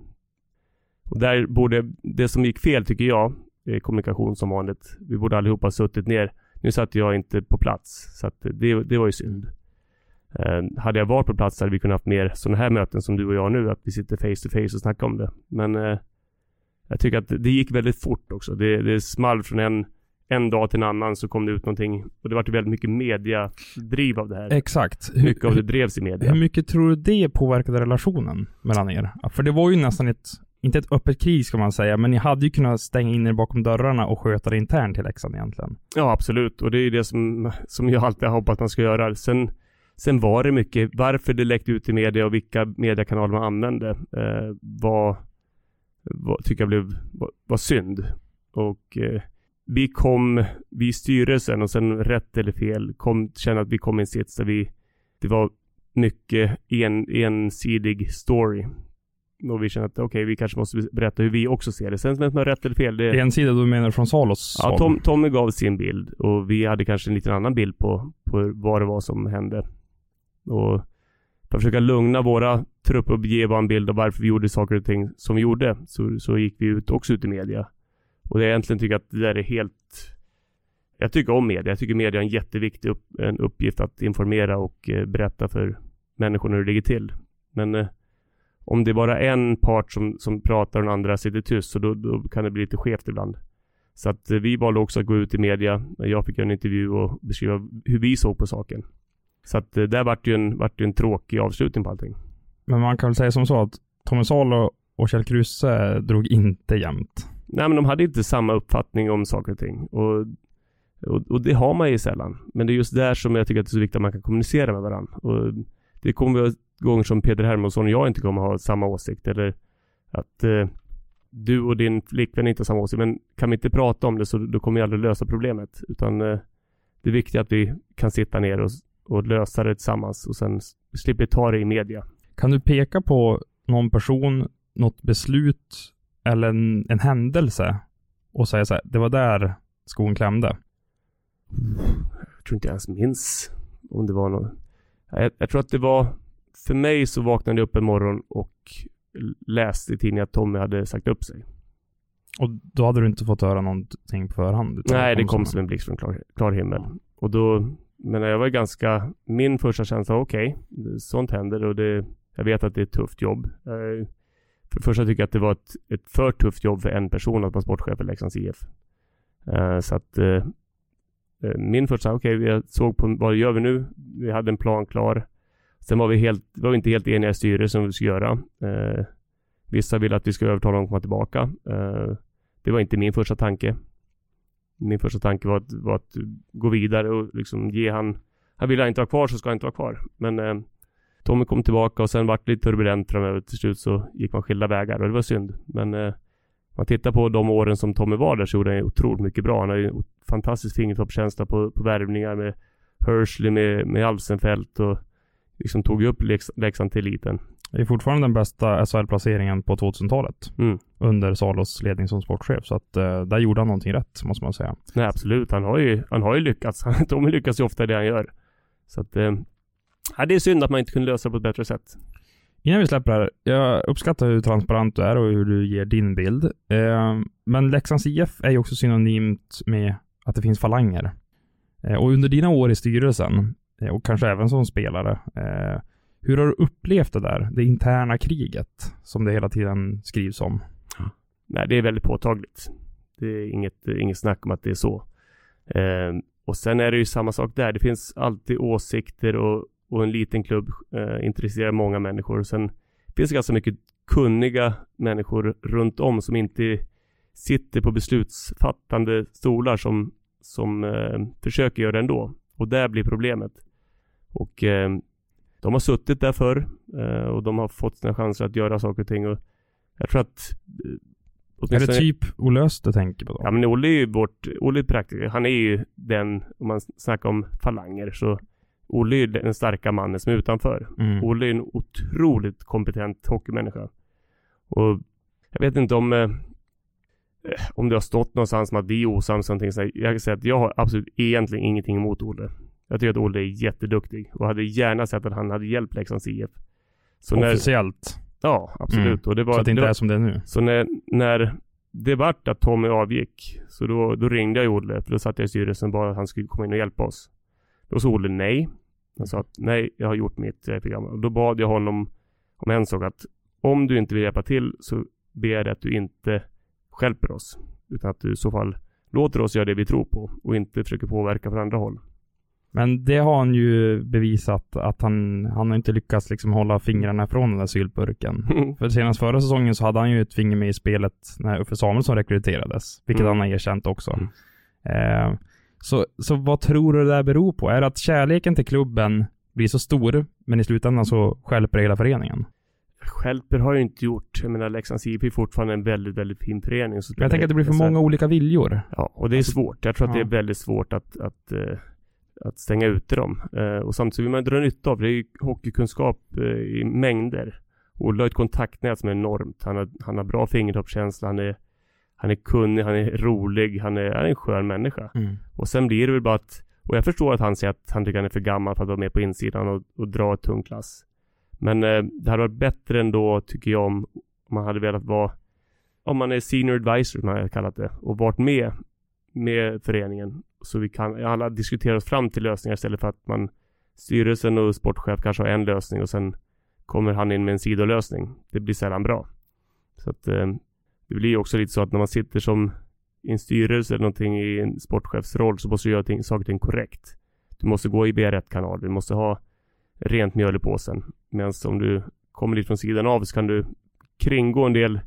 och där borde, det som gick fel tycker jag, Eh, kommunikation som vanligt. Vi borde allihopa suttit ner. Nu satt jag inte på plats, så det, det var ju synd. Eh, hade jag varit på plats hade vi kunnat haft mer sådana här möten som du och jag nu, att vi sitter face to face och snackar om det. Men eh, jag tycker att det gick väldigt fort också. Det, det small från en, en dag till en annan så kom det ut någonting. Och det var väldigt mycket mediadriv av det här. Exakt. Mycket av det drevs i media. Hur mycket tror du det påverkade relationen mellan er? För det var ju nästan ett inte ett öppet krig ska man säga, men ni hade ju kunnat stänga in er bakom dörrarna och sköta det internt till Leksand egentligen. Ja, absolut. Och det är ju det som, som jag alltid har hoppats att man ska göra. Sen, sen var det mycket, varför det läckte ut i media och vilka mediekanaler man använde, eh, var, var, tycker jag blev, var, var synd. Och eh, vi kom, vi i styrelsen och sen rätt eller fel, kom, kände att vi kom i en sits där vi, det var mycket en, ensidig story och vi känner att okej, okay, vi kanske måste berätta hur vi också ser det. Sen vem som har rätt eller fel, det... En sida du menar från Salos Ja, Tom, Tommy gav sin bild och vi hade kanske en liten annan bild på, på vad det var som hände. Och för att försöka lugna våra trupper och ge en bild av varför vi gjorde saker och ting som vi gjorde, så, så gick vi ut också ut i media. Och jag egentligen tycker att det där är helt... Jag tycker om media. Jag tycker media är en jätteviktig upp, en uppgift att informera och eh, berätta för människorna hur det ligger till. Men eh, om det är bara en part som, som pratar och den andra sitter tyst, så då, då kan det bli lite skevt ibland. Så att eh, vi valde också att gå ut i media. Jag fick göra en intervju och beskriva hur vi såg på saken. Så att eh, där vart ju en, vart ju en tråkig avslutning på allting. Men man kan väl säga som så att Tommy Salo och Kjell Kruse drog inte jämnt. Nej, men de hade inte samma uppfattning om saker och ting. Och, och, och det har man ju sällan. Men det är just där som jag tycker att det är så viktigt att man kan kommunicera med varandra. Och det kommer vara gånger som Peter Hermansson och jag inte kommer ha samma åsikt eller att eh, du och din flickvän inte har samma åsikt. Men kan vi inte prata om det så då kommer vi aldrig lösa problemet. Utan eh, det är viktigt att vi kan sitta ner och, och lösa det tillsammans och sen slipper ta det i media. Kan du peka på någon person, något beslut eller en, en händelse och säga så här, det var där skon klämde? Jag tror inte jag ens minns om det var något. Jag, jag tror att det var för mig så vaknade jag upp en morgon och läste i tidningen att Tommy hade sagt upp sig. Och då hade du inte fått höra någonting på förhand? Nej, det kom som en blixt från klar, klar himmel. Ja. Och då, men jag var ganska, min första känsla okej, okay, sånt händer och det, jag vet att det är ett tufft jobb. För det första tycker jag att det var ett, ett för tufft jobb för en person att vara sportchef för Leksands IF. Uh, eh, så att uh, min första, okej, okay, jag såg på vad gör vi nu? Vi hade en plan klar. Sen var vi, helt, var vi inte helt eniga i styrelsen vad vi skulle göra. Uh, vissa ville att vi skulle övertala dem att komma tillbaka. Det var inte min första tanke. Min första tanke var att, var att gå vidare och liksom ge han... Han ville inte vara kvar så ska han inte vara kvar. Men Tommy kom tillbaka och sen vart det lite turbulent framöver. Till slut så gick man skilda vägar och det var synd. Men eh, man tittar på de åren som Tommy var där så gjorde han otroligt mycket bra. Han har ju fantastisk fingertoppskänsla på, på värvningar med Hersley, med, med Alsenfelt och liksom tog upp Lex- Leksand till eliten. Det är fortfarande den bästa SHL-placeringen på 2000-talet. Mm. Under Salos ledning som sportchef. Så att eh, där gjorde han någonting rätt, måste man säga. Nej absolut, han har ju, han har ju lyckats. <laughs> Tommy lyckas ju ofta i det han gör. Så att, eh, ja, det är synd att man inte kunde lösa det på ett bättre sätt. Innan vi släpper det här, jag uppskattar hur transparent du är och hur du ger din bild. Eh, men Leksands IF är ju också synonymt med att det finns falanger. Eh, och under dina år i styrelsen, eh, och kanske även som spelare, eh, hur har du upplevt det där? Det interna kriget, som det hela tiden skrivs om. Nej, det är väldigt påtagligt. Det är inget, inget snack om att det är så. Eh, och sen är det ju samma sak där. Det finns alltid åsikter och, och en liten klubb eh, intresserar många människor. Sen finns det ganska mycket kunniga människor runt om som inte sitter på beslutsfattande stolar som, som eh, försöker göra det ändå. Och där blir problemet. Och eh, de har suttit där förr eh, och de har fått sina chanser att göra saker och ting. Och jag tror att eh, Är det typ olöst du tänker på då? Ja men Olle är ju vårt, Olle är praktiker. Han är ju den, om man snackar om falanger så Olle är den starka mannen som är utanför. Mm. Olle är en otroligt kompetent hockeymänniska. Och jag vet inte om eh, om det har stått någonstans om att vi är osams. Jag kan säga att jag har absolut egentligen ingenting emot Olle. Jag tycker att Olle är jätteduktig och hade gärna sett att han hade hjälpt Leksands IF. Så när, Officiellt. ja, absolut. Och det var, så att det inte det var, är som det är nu. så när, när det vart att Tommy avgick, så då, då ringde jag Olle, för då satt jag i styrelsen bara att han skulle komma in och hjälpa oss. Då sa Olle nej. Han sa att nej, jag har gjort mitt, jag är för gammal. Och då bad jag honom om en sak att om du inte vill hjälpa till så ber jag dig att du inte hjälper oss. Utan att du i så fall låter oss göra det vi tror på och inte försöker påverka från andra håll. Men det har han ju bevisat att han, han har inte lyckats liksom hålla fingrarna från den där syltburken. <laughs> För senast förra säsongen så hade han ju ett finger med i spelet när Uffe Samuelsson rekryterades, vilket Mm. han har erkänt också. Mm. Eh, så, så vad tror du det där beror på? Är det att kärleken till klubben blir så stor, men i slutändan så stjälper hela föreningen? Stjälper har jag inte gjort. Jag menar Leksands IF är fortfarande en väldigt, väldigt fin förening. Så Jag tänker att det blir för många olika viljor. Ja, och det är Alltså, svårt. Jag tror att ja. det är väldigt svårt att, att, eh, att stänga ute dem. Eh, och samtidigt vill man dra nytta av det. Det är ju hockeykunskap eh, i mängder. Olle har ett kontaktnät som är enormt. Han har, han har bra fingertoppskänsla. Han är, han är kunnig, han är rolig, han är, han är en skön människa. Mm. Och sen blir det väl bara att, och jag förstår att han säger att han tycker han är för gammal för att vara med på insidan och, och dra ett tungt klass. Men eh, det hade varit bättre ändå, tycker jag, om, om man hade velat vara, om man är senior advisor som jag har kallat det, och varit med, med föreningen. Så vi kan alla diskutera oss fram till lösningar istället för att man, styrelsen och sportchef kanske har en lösning och sen kommer han in med en sidolösning. Det blir sällan bra. Så att eh, det blir ju också lite så att när man sitter som i en styrelse eller någonting i en sportchefsroll så måste du göra ting, saker och ting korrekt. Du måste gå i rätt kanal. Du måste ha rent mjöl i påsen. Medan om du kommer lite från sidan av så kan du kringgå en del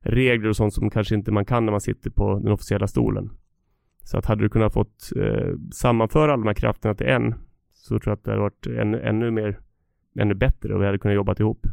regler och sånt som kanske inte man kan när man sitter på den officiella stolen. Så att hade du kunnat fått eh, sammanföra alla de här krafterna till en så tror jag att det hade varit ännu, ännu mer ännu bättre och vi hade kunnat jobba ihop.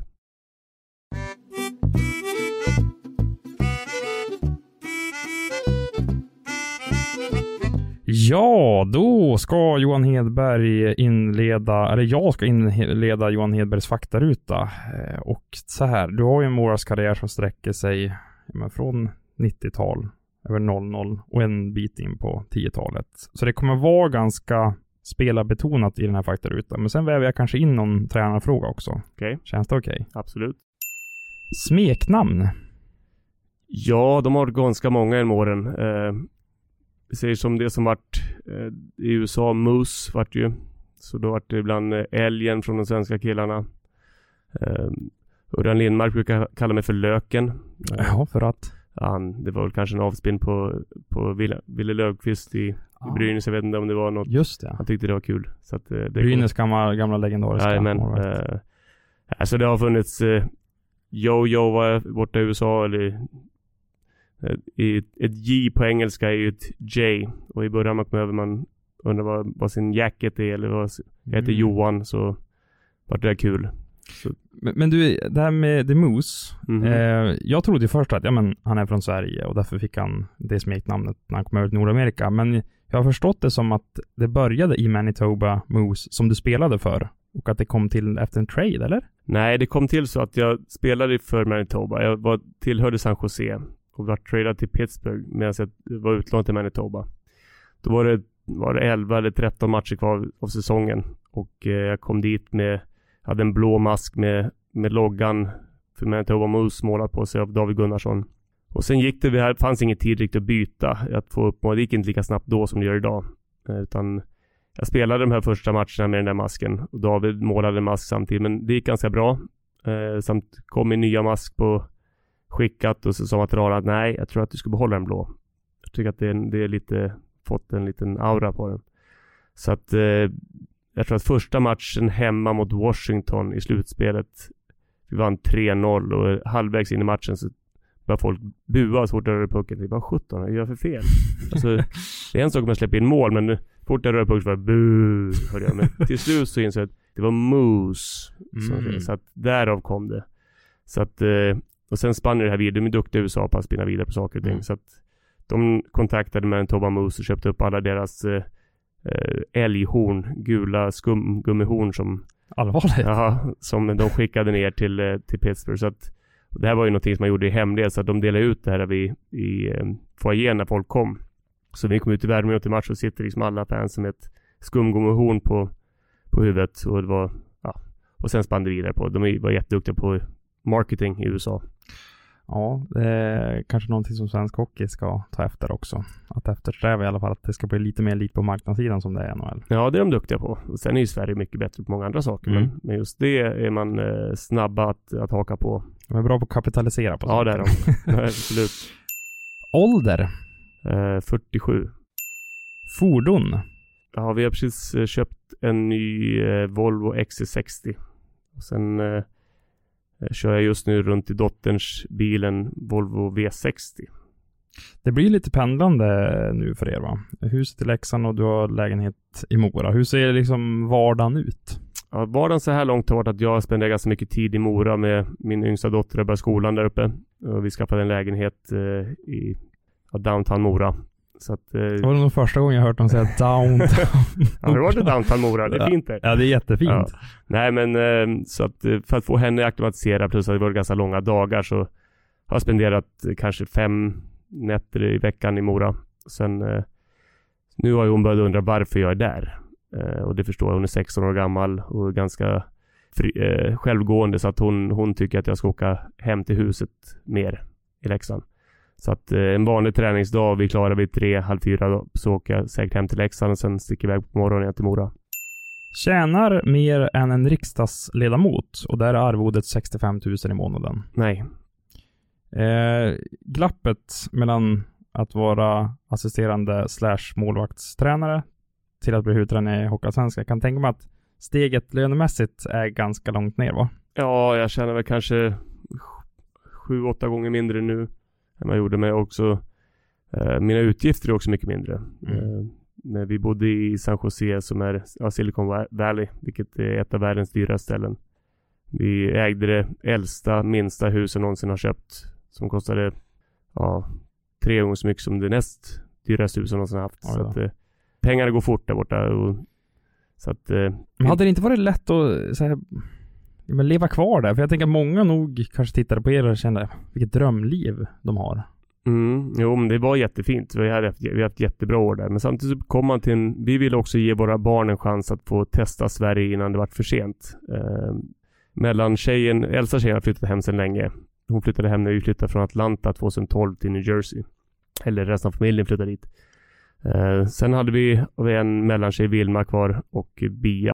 Ja, då ska Johan Hedberg inleda, eller jag ska inleda Johan Hedbergs faktaruta. Eh, Och så här, du har ju en målvaktskarriär som sträcker sig men från 90-tal, över 00 och en bit in på 10-talet. Så det kommer vara ganska spelarbetonat i den här faktarutan. Men sen väver jag kanske in någon tränarfråga också. Okej. Känns det okej? Absolut. Smeknamn? Ja, de har ganska många genom åren. Eh, vi säger som det som vart eh, i USA, Moose vart ju. Så då vart det ibland eh, älgen från de svenska killarna. Eh, Örjan Lindmark brukar kalla mig för Löken. Eh, Ja, för att? han, det var väl kanske en avspinn på, på Ville, Ville Löfqvist i, i Brynäs. Jag vet inte om det var något. Just det. Han tyckte det var kul. Så att, eh, det Brynäs gamla, gamla legendariska Jajamän. Eh, alltså det har funnits Jojo var borta i USA eller ett J på engelska är ju ett J och i början man kom över man undrar vad, vad sin jacket är eller vad jag heter Mm. Johan så vart det kul. Men, men du, det här med The Moose. Mhm. Eh, jag trodde först att ja, men, han är från Sverige och därför fick han det smeknamnet när han kom över till Nordamerika. Men jag har förstått det som att det började i Manitoba Moose som du spelade för Och att det kom till efter en trade, eller? Nej, det kom till så att jag spelade för Manitoba. Jag var, tillhörde San Jose och var tradad till Pittsburgh medan jag var utlånad till Manitoba. Då var det, var det 11 eller 13 matcher kvar av säsongen och eh, jag kom dit med, hade en blå mask med, med loggan för Manitoba Moose målad på sig av David Gunnarsson. Och sen gick det, det fanns ingen tid riktigt att byta, att få upp mål. Det gick inte lika snabbt då som det gör idag. Eh, utan jag spelade de här första matcherna med den där masken och David målade mask samtidigt, men det gick ganska bra. Eh, samt kom min nya mask på skickat och så sa materialen att nej, jag tror att du ska behålla den blå. Jag tycker att det är, det är lite, fått en liten aura på den. Så att eh, jag tror att första matchen hemma mot Washington i slutspelet, vi vann 3-0 och halvvägs in i matchen så började folk bua så fort jag rörde pucken. Vad sjutton, vad gör jag för fel? Alltså, det är en sak om jag släpper in mål, men fort jag rörde pucken så det bu, hörde jag. Men till slut så insåg jag att det var moose. Mm. Så att därav kom det. Så att, eh, och sen spann det här vidare. De är duktiga i USA på att spinna vidare på saker och ting. Mm. Så att de kontaktade Manitoba Moose och köpte upp alla deras eh, eh älghorn, gula skumgummihorn som Allvarligt? Ja, som de skickade ner till, eh, till Pittsburgh. Så att det här var ju någonting som man gjorde i hemlighet så att de delade ut det här vid, i eh, foajén när folk kom. Så vi kom ut i värmen till match och sitter liksom alla fans med ett skumgummihorn på, på huvudet och det var, ja. Och sen spann det vidare på. De var jätteduktiga på marketing i USA. Ja, det är kanske någonting som svensk hockey ska ta efter också. Att eftersträva i alla fall att det ska bli lite mer lik på marknadssidan som det är i NHL. Ja, det är de duktiga på. Sen är ju Sverige mycket bättre på många andra saker. Mm. Men, men, just det är man eh, snabba att, att haka på. De är bra på att kapitalisera på Ja, det är de. ja, absolut. <laughs> Ålder? Eh, 47. Fordon? Ja, vi har precis eh, köpt en ny eh, Volvo XC60. Och sen Eh, kör jag just nu runt i dotterns bilen Volvo V60. Det blir lite pendlande nu för er va? Huset i Leksand och du har lägenhet i Mora. Hur ser liksom vardagen ut? Ja, vardagen så här långt har varit att jag spenderar ganska mycket tid i Mora med min yngsta dotter och börjar skolan där uppe. Och vi skaffade en lägenhet eh, i ja, downtown Mora. Så att, eh, det var nog första gången jag hört dem säga downtown. har du varit i downtown Mora? Det är fint där. Ja, det är jättefint. Ja. Nej, men eh, så att eh, för att få henne akklimatiserad plus att det var ganska långa dagar så har jag spenderat kanske fem nätter i veckan i Mora. Sen nu har hon börjat undra varför jag är där. Och det förstår jag. Hon är 16 år gammal och ganska fri, självgående så att hon, hon tycker att jag ska åka hem till huset mer i Leksand. Så att eh, en vanlig träningsdag, vi klarar vid tre, halv fyra då, så åker jag säkert hem till Leksand och sen sticker iväg på morgonen till Mora. Tjänar mer än en riksdagsledamot och där är arvodet 65 000 i månaden. Nej. Eh, glappet mellan att vara assisterande slash målvaktstränare till att bli huvudtränare i Hockeyallsvenskan. Kan tänka mig att steget lönemässigt är ganska långt ner va? Ja, jag känner väl kanske sju, åtta gånger mindre nu än jag gjorde. Men också eh, mina utgifter är också mycket mindre. Mm. Eh, vi bodde i San Jose som är ja, Silicon Valley, vilket är ett av världens dyraste ställen. Vi ägde det äldsta, minsta huset någonsin har köpt. Som kostade ja, tre gånger så mycket som det näst dyraste huset någonsin haft. Ja, så att, eh, pengarna går fort där borta. Och, så att, eh, hade det inte varit lätt att så här, men leva kvar där? För jag tänker att många nog kanske tittade på er och kände vilket drömliv de har. Mm, jo, men det var jättefint. Vi har haft, vi har haft jättebra år där. Men samtidigt så kom man till en... Vi ville också ge våra barn en chans att få testa Sverige innan det var för sent. Eh, mellan tjejen, äldsta tjejen har flyttat hem sedan länge. Hon flyttade hem när vi flyttade från Atlanta 2012 till New Jersey. Eller resten av familjen flyttade dit. Eh, sen hade vi en mellantjej, Vilma, kvar och Bia.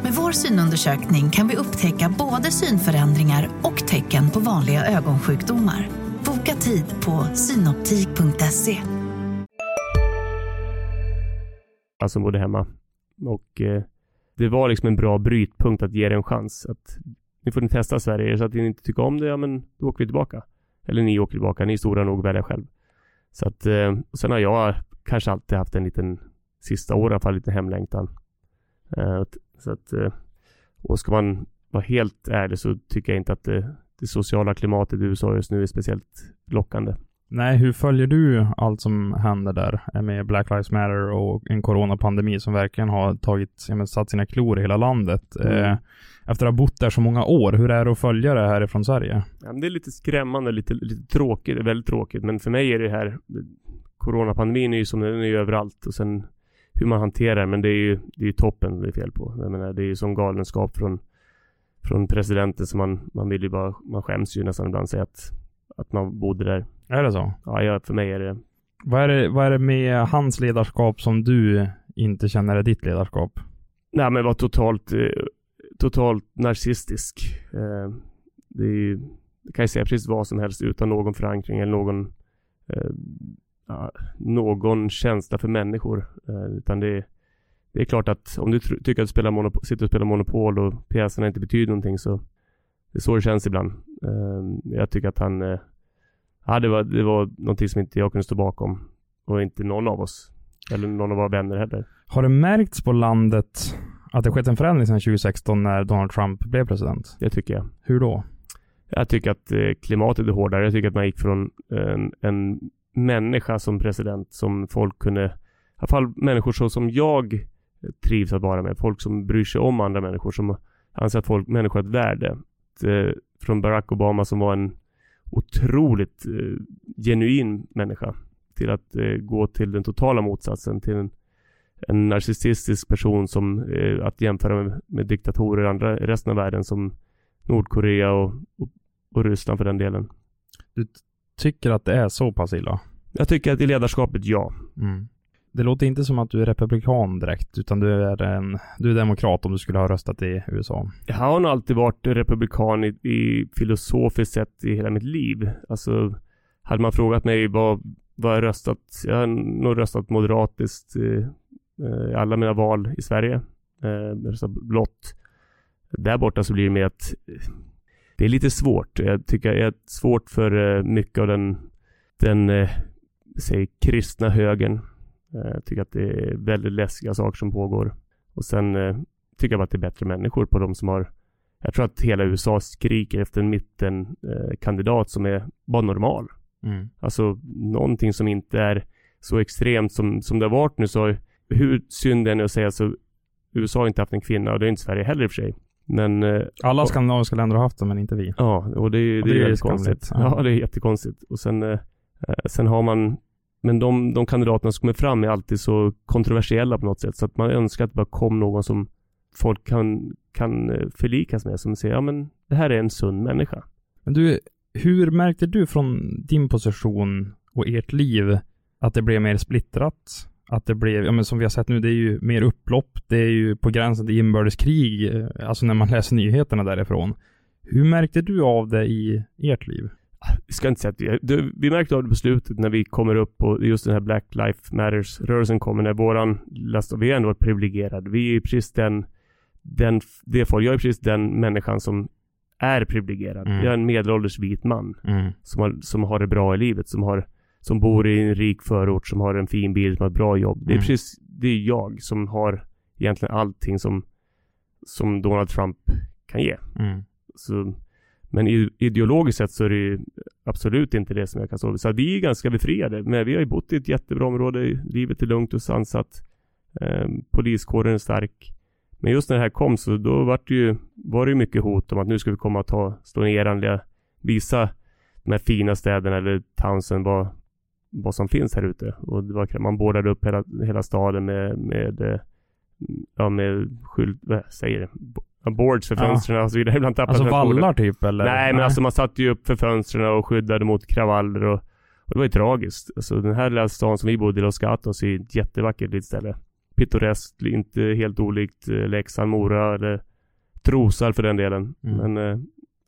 Med vår synundersökning kan vi upptäcka både synförändringar och tecken på vanliga ögonsjukdomar. Boka tid på synoptik.se. Alltså bodde hemma. Och eh, det var liksom en bra brytpunkt att ge det en chans. Att nu får ni testa Sverige. Så att ni inte tycker om det, ja men då åker vi tillbaka. Eller ni åker tillbaka, ni är stora nog att välja själv. Så att, eh, sen har jag kanske alltid haft en liten, sista åren i alla fall, lite hemlängtan. Eh, så att, eh, och ska man vara helt ärlig så tycker jag inte att det, det sociala klimatet i USA just nu är speciellt lockande. Nej, hur följer du allt som händer där med Black Lives Matter och en coronapandemi som verkligen har tagit, men, satt sina klor i hela landet? Mm. Eh, efter att ha bott där så många år, hur är det att följa det här ifrån Sverige? Ja, det är lite skrämmande, lite, lite tråkigt, väldigt tråkigt. Men för mig är det här, coronapandemin är ju som den är överallt och sen hur man hanterar men det är ju, det är ju toppen det är fel på. Jag menar, det är ju som galenskap från, från presidenten som man, man vill ju bara, man skäms ju nästan ibland säga att, att man bodde där. Är det så? Ja, ja för mig är det vad är det, vad är det med hans ledarskap som du inte känner är ditt ledarskap? Nej men var totalt, eh, totalt narcissistisk. Eh, det ju, det kan ju säga precis vad som helst utan någon förankring eller någon eh, någon känsla för människor. Eh, utan det, det är klart att om du tycker att du spelar monopol, sitter och spelar Monopol och pjäserna inte betyder någonting så det är så det känns ibland. Eh, jag tycker att han eh, Ja, det var, det var någonting som inte jag kunde stå bakom. Och inte någon av oss. Eller någon av våra vänner heller. Har det märkts på landet att det skett en förändring sedan 2016 när Donald Trump blev president? Det tycker jag. Hur då? Jag tycker att klimatet är hårdare. Jag tycker att man gick från en, en människa som president som folk kunde, i alla fall människor så som jag trivs att vara med. Folk som bryr sig om andra människor, som anser att folk, människor har ett värde. Eh, från Barack Obama som var en otroligt eh, genuin människa till att eh, gå till den totala motsatsen, till en, en narcissistisk person som eh, att jämföra med, med diktatorer i andra, resten av världen som Nordkorea och, och, och Ryssland för den delen. Du tycker att det är så pass illa? Jag tycker att i ledarskapet, ja. Mm. Det låter inte som att du är republikan direkt, utan du är en, du är demokrat om du skulle ha röstat i USA. Jag har nog alltid varit republikan i, i filosofiskt sett i hela mitt liv. Alltså, hade man frågat mig vad, vad jag röstat, jag har nog röstat moderatiskt i, i alla mina val i Sverige. Eh, röstat blått. Där borta så blir det mer att det är lite svårt. Jag tycker det är svårt för eh, mycket av den, den eh, säg, kristna högern. Eh, jag tycker att det är väldigt läskiga saker som pågår. Och sen tycker jag bara att det är bättre människor på de som har jag tror att hela USA skriker efter en mittenkandidat som är bara normal. Mm. Alltså någonting som inte är så extremt som, som det har varit nu så hur synd det är att säga så USA har inte haft en kvinna och det är inte Sverige heller i och för sig. Men... Eh, Alla skandinaviska länder har haft det, men inte vi. Ja, och det, det, det är, är konstigt. Ja. ja. det är jättekonstigt. Och sen, eh, eh, sen har man... Men de, de kandidaterna som kommer fram är alltid så kontroversiella på något sätt. Så att man önskar att det bara kom någon som folk kan, kan eh, förlikas med. Som säger, ja men det här är en sund människa. Men du, hur märkte du från din position och ert liv att det blev mer splittrat? Att det blev, ja men som vi har sett nu, det är ju mer upplopp. Det är ju på gränsen till inbördeskrig, eh, alltså när man läser nyheterna därifrån. Hur märkte du av det i ert liv? Vi ska inte säga att vi, vi märkte av det på slutet när vi kommer upp och just den här Black Life Matters-rörelsen kommer, när våran last, vi har ändå varit privilegierade. Vi är precis den, den, det folk, jag är precis den människan som är privilegierad. Mm. Jag är en medelålders vit man mm. som, har, som har det bra i livet, som har som bor i en rik förort, som har en fin bil, som har ett bra jobb. Det är mm. precis, det är jag som har egentligen allting som, som Donald Trump kan ge. Mm. Så, men ideologiskt sett så är det ju absolut inte det som jag kan stå Så vi är ganska befriade. Men vi har ju bott i ett jättebra område. Livet är lugnt och sansat. Eh, poliskåren är stark. Men just när det här kom så då var det ju, var det ju mycket hot om att nu ska vi komma och ta, slå ner den, visa de här fina städerna eller townsen vad, vad som finns här ute. Och det var, man bordade upp hela, hela staden med, med, eh, ja, med skylt, vad säger det? Boards för fönstren ja. och så vidare. Ibland alltså vallar typ eller? Nej, Nej, men alltså man satte ju upp för fönstren och skyddade mot kravaller och, och det var ju tragiskt. Alltså den här lilla stan som vi bodde i, Los Gatos, är ett jättevackert litet ställe. Pittoreskt, inte helt olikt eh, Leksand, Mora eller Trosar för den delen. Mm. Men, eh,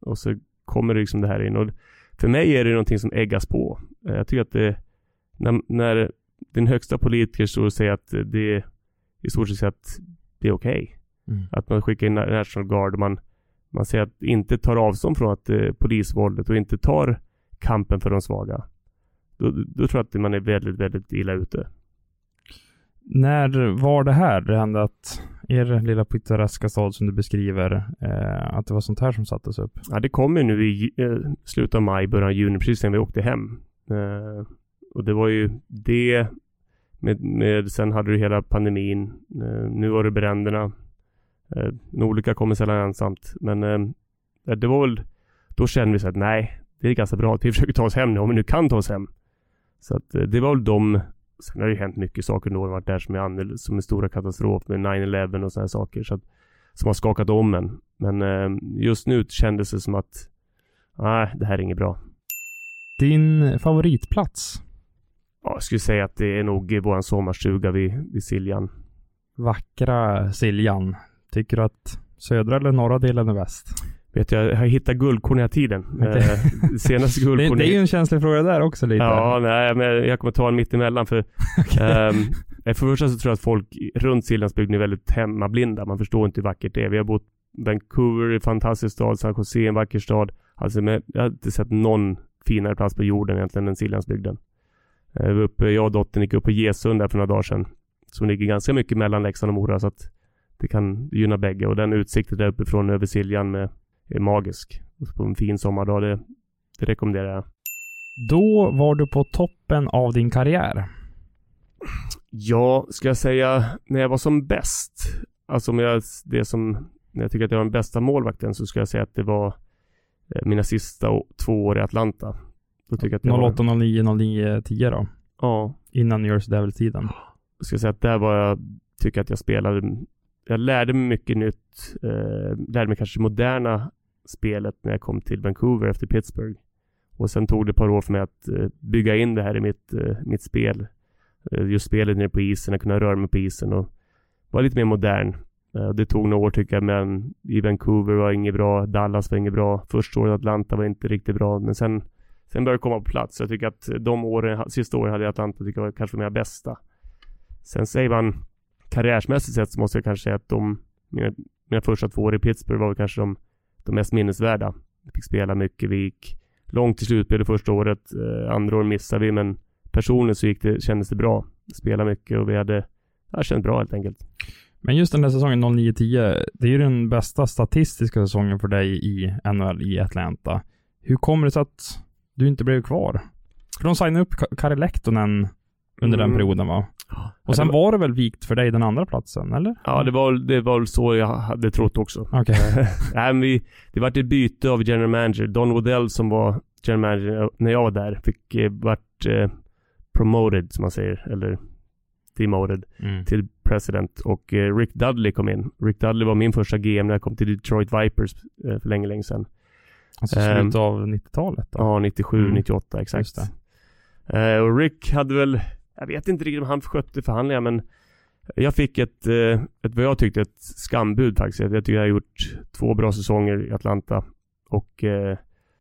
och så kommer det liksom det här in. Och för mig är det någonting som äggas på. Jag tycker att det när, när den högsta politiker står och säger att det är i stort sett att det är okej. Okay. Mm. Att man skickar in National Guard och man, man säger att inte tar avstånd från att eh, polisvåldet och inte tar kampen för de svaga. Då, då tror jag att man är väldigt, väldigt illa ute. När var det här det hände att er lilla pittoreska stad som du beskriver, eh, att det var sånt här som sattes upp? Ja, det kom ju nu i eh, slutet av maj, början av juni, precis när vi åkte hem. Eh, och det var ju det med, med sen hade du hela pandemin. Eh, nu var det bränderna. Eh, en olycka kommer sällan ensamt. Men eh, eh det var väl, då kände vi så att nej, det är ganska bra att vi <laughs> försöker ta oss hem nu, om vi nu kan ta oss hem. Så att eh, det var väl de Sen har det ju hänt mycket saker under varit där som är, annorlunda, som är stora katastrof med 9-11 och sådana saker. Så att, som har skakat om en. Men eh, just nu kändes det som att nej, det här är inget bra. Din favoritplats? Ja, jag skulle säga att det är nog vår sommarstuga vid, vid Siljan. Vackra Siljan. Tycker du att södra eller norra delen är bäst? Vet jag, jag hittat guldkorn hela tiden. Okay. Eh, senaste <laughs> guldkorn... det, är ju en känslig fråga där också lite. Ja, nej, men jag kommer ta en mittemellan för... <laughs> okay. um, för det första så tror jag att folk runt Siljansbygden är väldigt hemmablinda. Man förstår inte hur vackert det är. Vi har bott Vancouver, en fantastisk stad. San Jose, en vacker stad. Alltså, men jag har inte sett någon finare plats på jorden egentligen än Siljansbygden. Uh, vi var uppe, jag och dottern gick upp på Gesund där för några dagar sedan. Som ligger ganska mycket mellan Leksand och Mora så att det kan gynna bägge. Och den utsikten där uppifrån över Siljan med är magisk. På en fin sommardag, det, det rekommenderar jag. Då var du på toppen av din karriär. Ja, ska jag säga när jag var som bäst. Alltså om jag, det som, när jag tycker att jag var den bästa målvakten så ska jag säga att det var eh, mina sista två år i Atlanta. Då tycker jag att 08, var... 09, 09, 10 då? Ja. Innan New Jersey Devil-tiden. Jag ska säga att där var jag, tycker att jag spelade jag lärde mig mycket nytt. Eh, lärde mig kanske moderna spelet när jag kom till Vancouver efter Pittsburgh. Och sen tog det ett par år för mig att eh, bygga in det här i mitt, eh, mitt spel. Eh, just spelet nere på isen, att kunna röra mig på isen och vara lite mer modern. Eh, det tog några år tycker jag, men i Vancouver var inget bra. Dallas var inget bra. Första året i Atlanta var inte riktigt bra, men sen Sen började komma på plats. Jag tycker att de åren, sista åren hade jag Atlanta tycker jag var kanske mina bästa. Sen säger man karriärsmässigt sett så måste jag kanske säga att de, mina, mina första två år i Pittsburgh var kanske de, de mest minnesvärda. Jag fick spela mycket, vi gick långt till slutspel det första året. Eh, andra året missade vi, men personligen så gick det, kändes det bra. Spela mycket och vi hade, det kändes bra helt enkelt. Men just den där säsongen 09-10, det är ju den bästa statistiska säsongen för dig i NHL i Atlanta. Hur kommer det sig att du inte blev kvar? För de signade upp Kari Lehtonen under mm. den perioden va? Och sen var det väl vikt för dig den andra platsen, eller? Ja, det var, det var så jag hade trott också. Okay. <laughs> Nej, men vi, det var ett byte av general manager. Don Waddell som var general manager när jag var där fick eh, vart eh, promoted, som man säger, eller demoted, mm. till president. Och eh, Rick Dudley kom in. Rick Dudley var min första GM när jag kom till Detroit Vipers eh, för länge, länge sedan. Alltså slutet um, av 90-talet då? Ja, 97, mm. 98 exakt. Uh, och Rick hade väl jag vet inte riktigt om han skötte förhandlingar men jag fick ett, eh, ett vad jag tyckte ett skambud faktiskt. Jag tycker jag har gjort två bra säsonger i Atlanta. Och eh,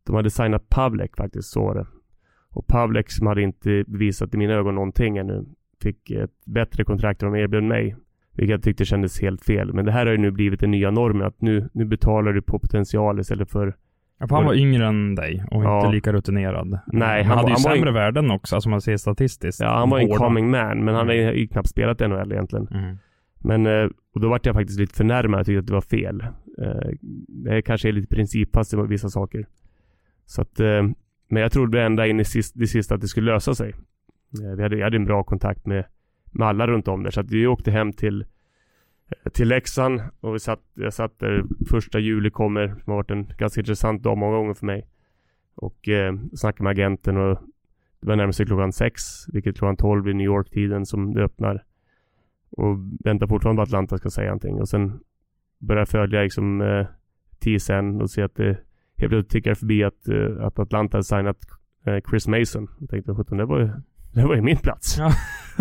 de hade signat Pavlek faktiskt, så var det. Och Pavlek som hade inte bevisat i mina ögon någonting ännu fick ett bättre kontrakt än de erbjöd mig. Vilket jag tyckte kändes helt fel. Men det här har ju nu blivit den nya normen att nu, nu betalar du på potential istället för Ja, han var yngre än dig och ja. inte lika rutinerad. Nej, han, han hade ju sämre in... värden också, alltså man ser statistiskt. Ja, han var en coming man, men han mm. har ju knappt spelat NHL egentligen. Mm. Men, eh, och då vart jag faktiskt lite förnärmad. Jag tyckte att det var fel. Det eh, kanske är lite principfast i vissa saker. Så att, eh, men jag trodde ända in i sist, det sista att det skulle lösa sig. Vi hade, jag hade en bra kontakt med, med alla runt om där, så att vi åkte hem till till Leksand och vi satt, jag satt där första juli kommer, som har varit en ganska intressant dag många gånger för mig. Och eh, snackade med agenten och det var närmast klockan sex, vilket klockan tolv i New York-tiden som det öppnar. Och väntar fortfarande på att Atlanta ska säga någonting och sen börjar följa liksom eh, TSN och se att det helt plötsligt tickar förbi att, eh, att Atlanta har signat eh, Chris Mason. Jag tänkte, sjutton det var ju det var ju min plats. Ja.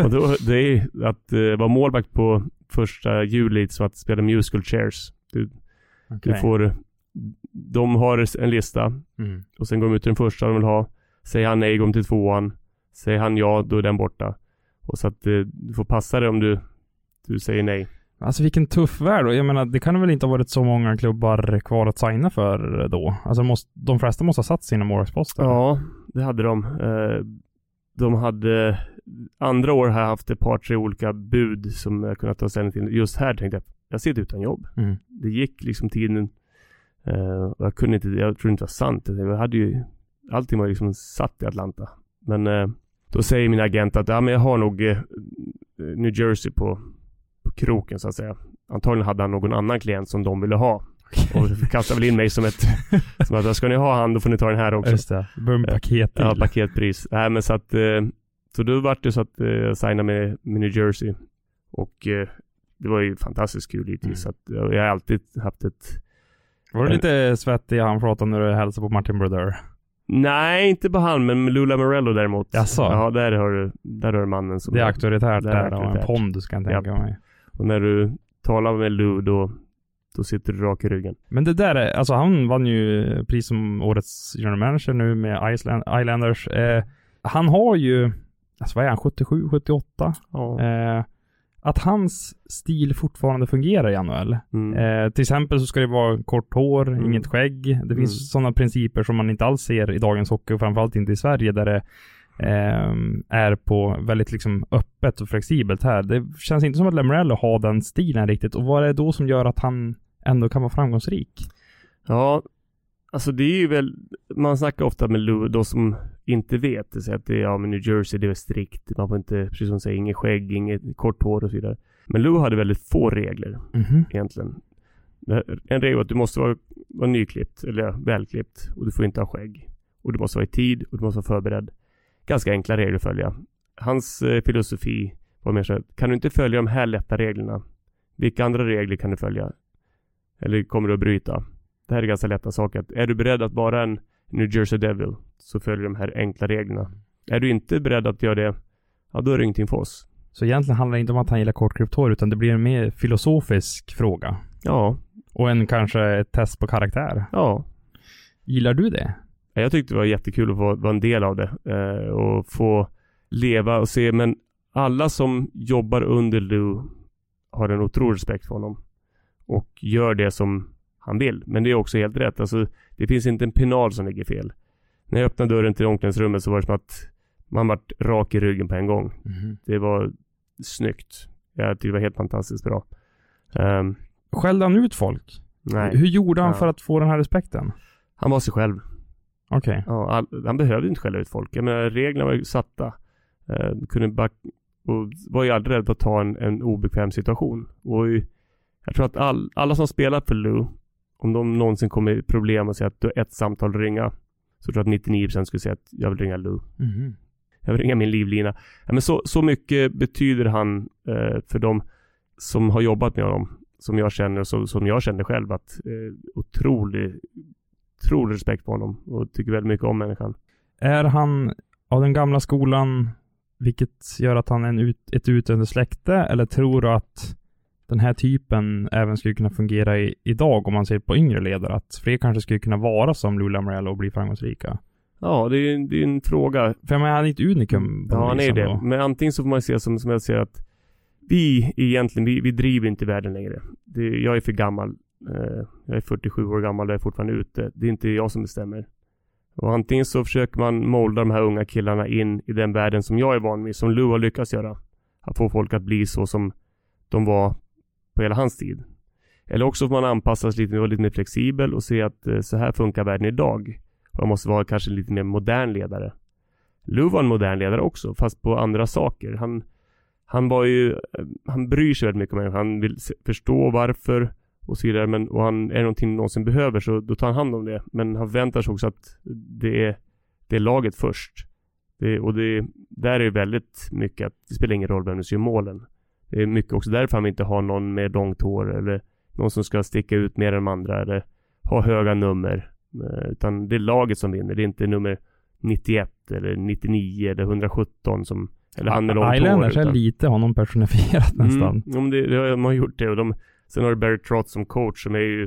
och då, det är att eh, vara målvakt på första juli så att spela musical chairs. Du, okay. du får, de har en lista mm. och sen går de ut till den första de vill ha. Säger han nej, går de till tvåan. Säger han ja, då är den borta. Och så att eh, du får passa dig om du, du säger nej. Alltså vilken tuff värld. Jag menar, det kan väl inte ha varit så många klubbar kvar att signa för då? Alltså måste, de flesta måste ha satt sina målvaktsposter. Ja, det hade de. Eh, de hade andra år har jag haft ett par, tre olika bud som jag kunnat ta ställning till. Just här tänkte jag, jag sitter utan jobb. Mm. Det gick liksom tiden eh, och jag kunde inte, jag tror inte det var sant. Jag hade ju, allting var liksom satt i Atlanta. Men eh, då säger min agent att, ja men jag har nog eh, New Jersey på, på kroken så att säga. Antagligen hade han någon annan klient som de ville ha. Och kastade väl in mig som ett, som att ska ni ha han då får ni ta den här också. Just det. Börjar med. Ja, paketpris. Nej men så att, eh, så då vart det så att eh, jag signade med, med New Jersey. Och eh, det var ju fantastiskt kul givetvis. Mm. Så att, jag har alltid haft ett Var du lite svettig i handflatan när du hälsade på Martin Brodeur? Nej, inte på han, men Lula Morello däremot. Jaså? Ja, där har du, där har du mannen som... Det är auktoritärt Det är där och en pondus kan jag tänka mig. Och när du talar med Lou, då, då sitter du rak i ryggen. Men det där är, alltså han vann ju pris som årets general manager nu med Island, Islanders. Eh, han har ju, alltså vad är han, 77, 78? Ja. Eh, att hans stil fortfarande fungerar i NHL. Mm. Eh, till exempel så ska det vara kort hår, Mm. inget skägg. Det Mm. finns sådana principer som man inte alls ser i dagens hockey och framförallt inte i Sverige där det ehm, är på väldigt liksom öppet och flexibelt här. Det känns inte som att Lemorello har den stilen riktigt. Och vad är det då som gör att han ändå kan vara framgångsrik? Ja, alltså det är ju väl, man snackar ofta med Lou, de som inte vet, säger att det ja men New Jersey, det är strikt, man får inte, precis som du säger, inget skägg, inget kort hår och så vidare. Men Lou hade väldigt få regler Mhm. egentligen. Det- En regel var att du måste vara, vara nyklippt, eller välklippt, och du får inte ha skägg. Och du måste vara i tid, och du måste vara förberedd. Ganska enkla regler att följa. Hans eh, filosofi var mer så här, kan du inte följa de här lätta reglerna, vilka andra regler kan du följa? Eller kommer du att bryta? Det här är ganska lätta saker. Är du beredd att vara en New Jersey Devil, så följer de här enkla reglerna. Är du inte beredd att göra det, ja då är det ingenting för oss. Så egentligen handlar det inte om att han gillar kortklippt hår utan det blir en mer filosofisk fråga. Ja, Och en kanske ett test på karaktär. ja. Gillar du det? Jag tyckte det var jättekul att få vara en del av det eh, och få leva och se. Men alla som jobbar under Lou har en otrolig respekt för honom och gör det som han vill. Men det är också helt rätt. Alltså, det finns inte en penal som ligger fel. När jag öppnade dörren till omklädningsrummet så var det som att man vart rak i ryggen på en gång. Det var snyggt. Jag tyckte det var helt fantastiskt bra. Um, Skällde han ut folk? nej, Hur gjorde han Ja. för att få den här respekten? han var sig själv. Okej. Ja, all, han behövde inte skälla ut folk. Jag menar, reglerna var ju satta. Eh, kunde back, och var ju aldrig rädd för att ta en, en obekväm situation. Och ju- jag tror att all, alla som spelar för Lou, om de någonsin kommer i problem och säger att du har ett samtal att ringa, så tror jag att 99% skulle säga att jag vill ringa Lou. Mhm. Jag vill ringa min livlina. Ja, men så, så mycket betyder han eh, för de som har jobbat med honom. Som jag känner och som, som jag känner själv att eh, otrolig, otrolig respekt på honom och tycker väldigt mycket om människan. Är han av den gamla skolan, vilket gör att han är en ut, ett utdöende släkte, eller tror du att den här typen även skulle kunna fungera i, idag om man ser på yngre ledare? Att fler kanske skulle kunna vara som Lou Lamoriello och bli framgångsrika? Ja, det är, det är en fråga. För jag menar, han är ett unikum Ja, han är det. ändå. Men antingen så får man se som, som jag ser att vi egentligen, vi, vi driver inte världen längre. Det, jag är för gammal. Eh, jag är 47 år gammal och är fortfarande ute. Det är inte jag som bestämmer. Och antingen så försöker man molda de här unga killarna in i den världen som jag är van vid, som Lou har lyckats göra. Att få folk att bli så som de var på hela hans tid. Eller också får man anpassa sig lite, vara lite mer flexibel och se att eh, så här funkar världen idag. Man måste vara kanske lite mer modern ledare. Lou var en modern ledare också, fast på andra saker. Han, han var ju, eh, han bryr sig väldigt mycket om människor. Han vill förstå varför och så vidare. Men, och han är det någonting någonsin behöver så då tar han hand om det. Men han förväntar sig också att det är, det är laget först. Det, och det, där är det väldigt mycket att det spelar ingen roll vem som gör målen. Det är mycket också därför han inte har någon med långt hår eller någon som ska sticka ut mer än de andra eller ha höga nummer. Eh, Utan det är laget som vinner. Det är inte nummer 91 eller 99 eller 117 som eller han med långt hår. Islanders är lite honom personifierat nästan. Mm, ja, men det, det, har- de har gjort det och de, sen har du Barry Trotz som coach som är ju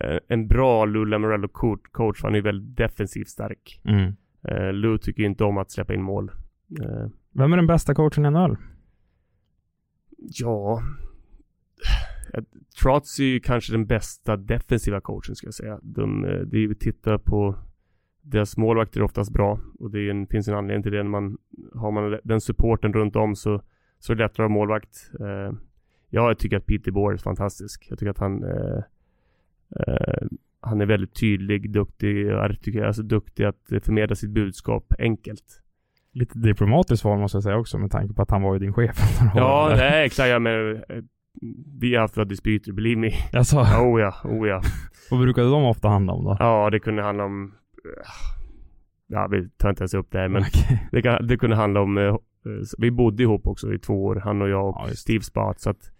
eh, en bra Lou Lamorello coach, han är väldigt defensivt stark. Mm. Eh, Lou tycker inte om att släppa in mål. Vem är den bästa coachen i NHL? Ja, Trots är ju kanske den bästa defensiva coachen ska jag säga. De, eh, det är ju tittar på deras målvakter är oftast bra och det en, finns en anledning till det. När man, har man den supporten runt om så, så är det lättare att ha målvakt. Eh, jag tycker att Peter Bohr är fantastisk. Jag tycker att han eh, eh, han är väldigt tydlig, duktig, alltså duktig att förmedla sitt budskap enkelt. Lite diplomatiskt svar måste jag säga också med tanke på att han var ju din chef. <laughs> ja, nej exakt. Ja, men, eh, vi har haft våra dispyter, believe me. Alltså. Oh ja, oh ja. <laughs> Vad brukade de ofta handla om då? Ja, det kunde handla om... Ja, vi tar inte ens upp det här, men okay. det, kan, det kunde handla om... Eh, vi bodde ihop också i två år, han och jag och ja, Steve Spart, så att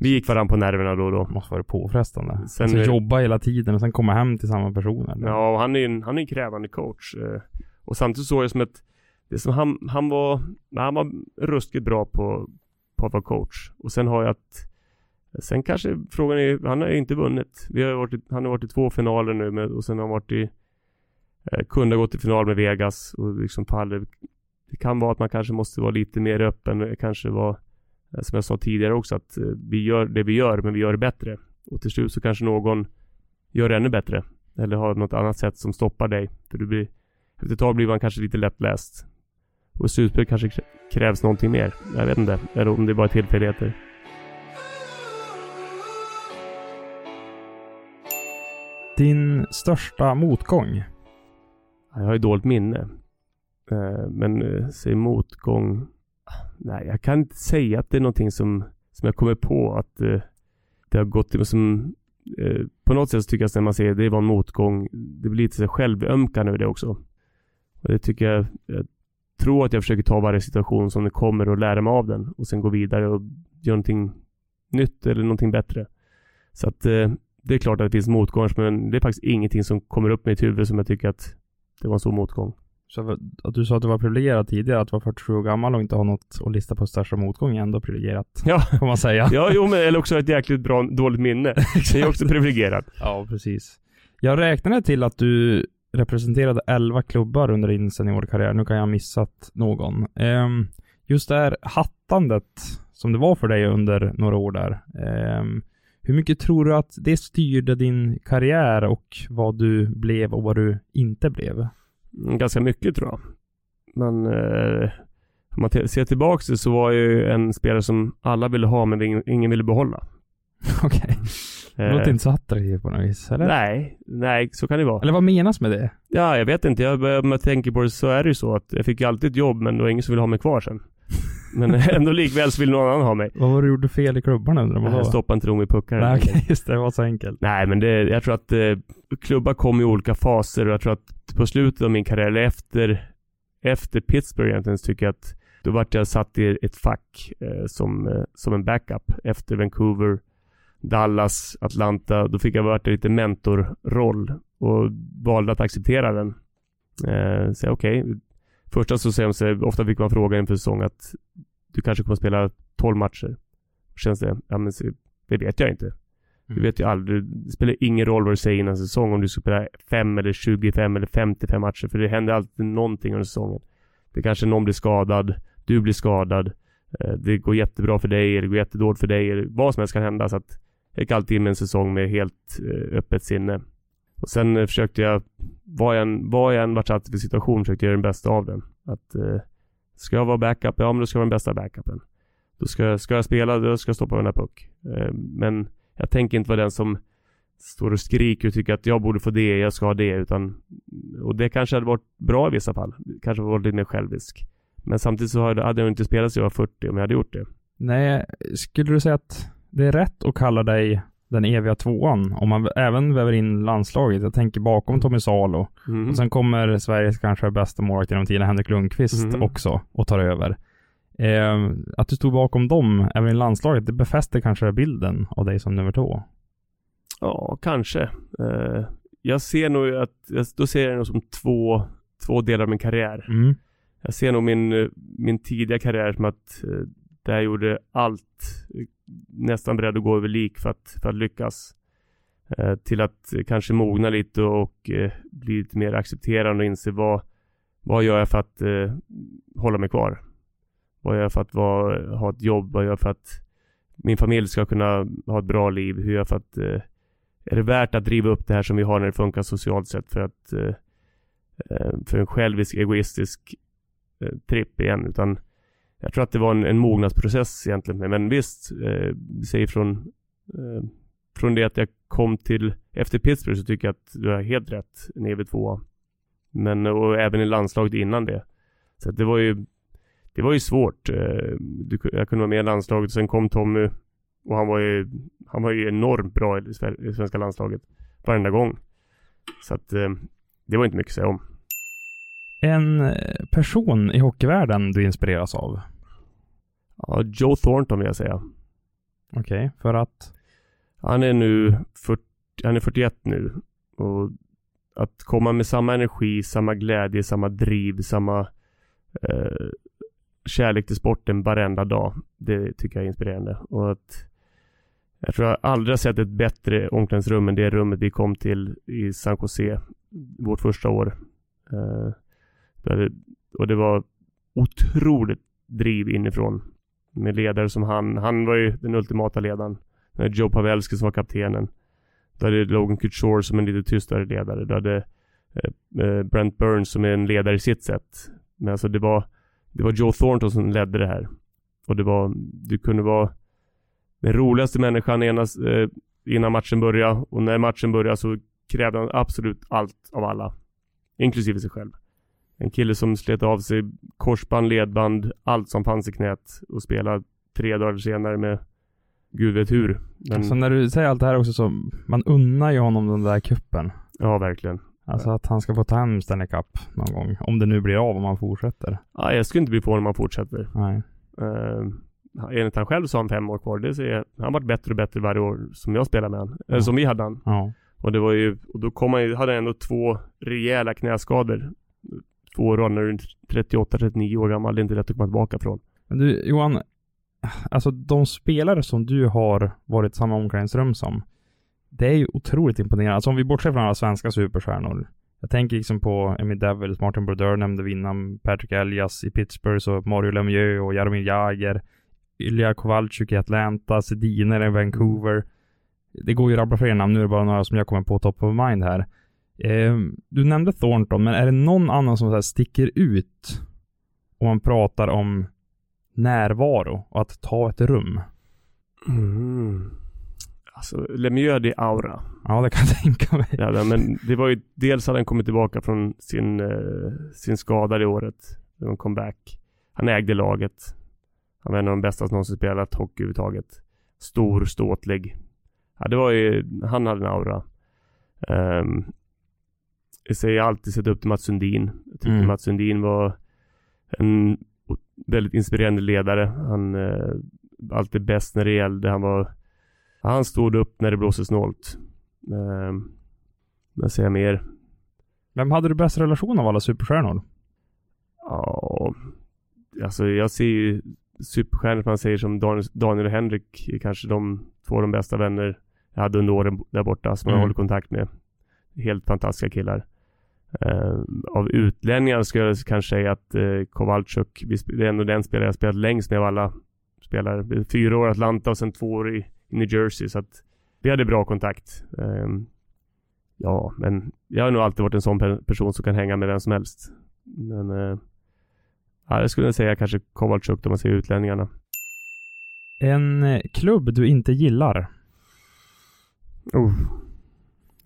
vi gick varandra på nerverna då och då. Måste vara påfrestande. Sen alltså, jobba hela tiden och sen komma hem till samma person eller? Ja, och han är en, han är en krävande coach. Eh, och samtidigt såg jag som ett... Det som han, han var... Han var ruskigt bra på, på att vara coach. Och sen har jag att... Sen kanske frågan är... Han har ju inte vunnit. Vi har varit, han har varit i två finaler nu med, och sen har han varit i... Eh, kunde ha gått till final med Vegas och liksom faller. Det kan vara att man kanske måste vara lite mer öppen. Kanske vara eh, som jag sa tidigare också att eh, vi gör det vi gör men vi gör det bättre. Och till slut så kanske någon gör det ännu bättre. Eller har något annat sätt som stoppar dig. För du blir, efter ett tag blir man kanske lite lättläst. Och i slutspel kanske krävs någonting mer. Jag vet inte. Eller om det är bara tillfälligheter. Din största motgång? Jag har ju dåligt minne. Eh, men säg motgång. Nej, jag kan inte säga att det är någonting som, som jag kommer på att eh, det har gått som eh, på något sätt så tycker jag att när man ser det var en motgång. Det blir lite självömkan över det också. Och det tycker jag, tror att jag försöker ta varje situation som det kommer och lära mig av den och sen gå vidare och göra någonting nytt eller någonting bättre. Så att eh, det är klart att det finns motgångar men det är faktiskt ingenting som kommer upp i mitt huvud som jag tycker att det var en stor motgång. Så att du sa att du var privilegierad tidigare, att du var 47 år gammal och inte har något att lista på största motgång är ändå privilegierat. Ja. Får man säga. ja, jo men eller också ett jäkligt bra, dåligt minne. <laughs> det är också privilegierat. Ja, precis. Jag räknade till att du representerade 11 klubbar under din seniorkarriär. Nu kan jag ha missat någon. Um, just det här hattandet som det var för dig under några år där. Um, hur mycket tror du att det styrde din karriär och vad du blev och vad du inte blev? Ganska mycket tror jag. Men eh, om man ser tillbaka så var jag ju en spelare som alla ville ha men ingen ville behålla. <laughs> Okej. Okay. Det låter eh, inte så attraktivt på något vis, eller? Nej, nej, så kan det vara. Eller vad menas med det? Ja, jag vet inte. Jag, om jag tänker på det så är det ju så att jag fick ju alltid ett jobb men det var ingen som ville ha mig kvar sen. <laughs> Men <laughs> ändå likväl så vill någon annan ha mig. Vad var det du gjorde fel i klubbarna undrar man? Jag stoppade inte Rom i puckar. Nej, okay, just det. Det var så enkelt. Nej, men det, jag tror att eh, klubbar kom i olika faser och jag tror att på slutet av min karriär, eller efter, efter Pittsburgh egentligen, så tycker jag att då vart jag satt i ett fack eh, som, eh, som en backup efter Vancouver, Dallas, Atlanta. Då fick jag varit lite mentorroll och valde att acceptera den. Eh, så okej, okay, Första så säger de sig, ofta fick man fråga inför säsong att du kanske kommer att spela 12 matcher. Känns det? Ja men det vet jag inte. Mm. Du vet ju aldrig. Det spelar ingen roll vad du säger innan säsong om du ska spela 5 eller 25 eller 55 matcher. För det händer alltid någonting under säsongen. Det kanske någon blir skadad. Du blir skadad. Eh, det går jättebra för dig eller det går jättedåligt för dig. Eller vad som helst kan hända. Så att jag gick alltid in med en säsong med helt eh, öppet sinne. Och sen eh, försökte jag, vad jag än, var jag än satt för situation, försökte jag göra den bästa av den. Att, eh, ska jag vara backup, ja men då ska jag vara den bästa backupen. Då ska, ska jag spela, då ska jag stoppa den här puck. Eh, men jag tänker inte vara den som står och skriker och tycker att jag borde få det, jag ska ha det, utan och det kanske hade varit bra i vissa fall. Kanske varit lite mer självisk. Men samtidigt så hade jag inte spelat så jag var 40 om jag hade gjort det. Nej, skulle du säga att det är rätt att kalla dig den eviga tvåan. Om man även väver in landslaget. Jag tänker bakom Tommy Salo. Mm. Och sen kommer Sveriges kanske bästa målvakt genom tiden, Henrik Lundqvist, mm. också och tar över. Eh, att du stod bakom dem, även i landslaget, det befäster kanske bilden av dig som nummer två? Ja, kanske. Eh, jag ser nog att, då ser jag det som två, två delar av min karriär. Mm. Jag ser nog min, min tidiga karriär som att eh, där jag gjorde allt nästan beredd att gå över lik för att, för att lyckas. Eh, till att kanske mogna lite och eh, bli lite mer accepterande och inse vad, vad gör jag för att eh, hålla mig kvar? Vad gör jag för att vara, ha ett jobb? Vad gör jag för att min familj ska kunna ha ett bra liv. Hur gör jag för att eh, är det värt att driva upp det här som vi har när det funkar socialt sett för att eh, eh för en självisk, egoistisk eh, tripp igen. Utan jag tror att det var en, en mognadsprocess egentligen. Men visst, eh, säg från, eh, från det att jag kom till, efter Pittsburgh så tycker jag att du har helt rätt, ner vid tvåa Men, och även i landslaget innan det. Så det var ju, det var ju svårt. Eh, jag kunde vara med i landslaget, sen kom Tommy och han var ju, han var ju enormt bra i i svenska landslaget. Varenda gång. Så att eh, det var inte mycket att säga om. En eh, person i hockeyvärlden du inspireras av? Ja, Joe Thornton vill jag säga. Okej, okay, för att? Han är nu 40, han är 41 nu. Och att komma med samma energi, samma glädje, samma driv, samma eh, kärlek till sporten varenda dag. Det tycker jag är inspirerande. Och att jag tror jag aldrig har sett ett bättre omklädningsrum än det rummet vi kom till i San Jose vårt första år. Eh, och det var otroligt driv inifrån. Med ledare som han. Han var ju den ultimata ledaren. Joe Pavelski som var kaptenen. Då hade Logan Couture som en lite tystare ledare. Då hade eh, eh, Brent Burns som är en ledare i sitt sätt. Men alltså det var, det var Joe Thornton som ledde det här. Och det var, du kunde vara den roligaste människan enas, eh, innan matchen började. Och när matchen började så krävde han absolut allt av alla. Inklusive sig själv. En kille som slet av sig korsband, ledband, allt som fanns i knät och spelade tre dagar senare med Gud vet hur. Men... Alltså när du säger allt det här också så, man unnar ju honom den där kuppen. Ja, verkligen. Alltså att han ska få ta hem Stanley Cup någon gång. Om det nu blir av om han fortsätter. Ja, jag skulle inte bli på om han fortsätter. Nej. Uh, enligt han själv så har han fem år kvar. Det ser. Han varit bättre och bättre varje år som jag spelar med han. Ja. Eller som vi hade han. Ja. Och det var ju, och då kom han ju, hade han ändå två rejäla knäskador. Två år när du är 38-39 år gammal. Det är inte lätt att komma tillbaka från. Men du Johan, alltså de spelare som du har varit i samma omklädningsrum som, det är ju otroligt imponerande. Alltså om vi bortser från alla svenska superstjärnor. Jag tänker liksom på Emil Devils, Martin Brodeur nämnde vi innan, Patrick Elias i Pittsburgh, så Mario Lemieux och Jaromir Jagr, Ilja Kowalczyk i Atlanta, Sediner i Vancouver. Det går ju att rabbla fler namn, nu är det bara några som jag kommer på top of mind här. Eh, du nämnde Thornton, men är det någon annan som så sticker ut om man pratar om närvaro och att ta ett rum? Mm. Alltså, Lemieux hade aura. Ja, det kan jag <laughs> tänka mig. Ja, men det var ju, dels hade han kommit tillbaka från sin, eh, sin skada det året. Det var en comeback. Han ägde laget. Han var en av de bästa som någonsin spelat hockey överhuvudtaget. Stor, ståtlig. Ja, det var ju, han hade en aura. Um, jag säger alltid sett upp till Mats Sundin. Jag tycker mm. Mats Sundin var en väldigt inspirerande ledare. Han eh, alltid bäst när det gällde. Han var han stod upp när det blåste snålt. Eh, vad säger jag mer? Vem hade du bäst relation av alla superstjärnor? Ja, alltså jag ser ju superstjärnor man säger som Daniel, Daniel och Henrik kanske de två de bästa vänner jag hade under åren där borta som mm. jag håller kontakt med. Helt fantastiska killar. Uh, av utlänningar skulle jag kanske säga att uh, Kowalczyk, det är ändå den spelare jag spelat längst med av alla spelare. Fyra år i Atlanta och sen två år i New Jersey så att vi hade bra kontakt. Um, ja, men jag har nog alltid varit en sån person som kan hänga med vem som helst. Men uh, ja, jag skulle säga kanske Kowalczyk om man ser utlänningarna. En eh, klubb du inte gillar? Oh,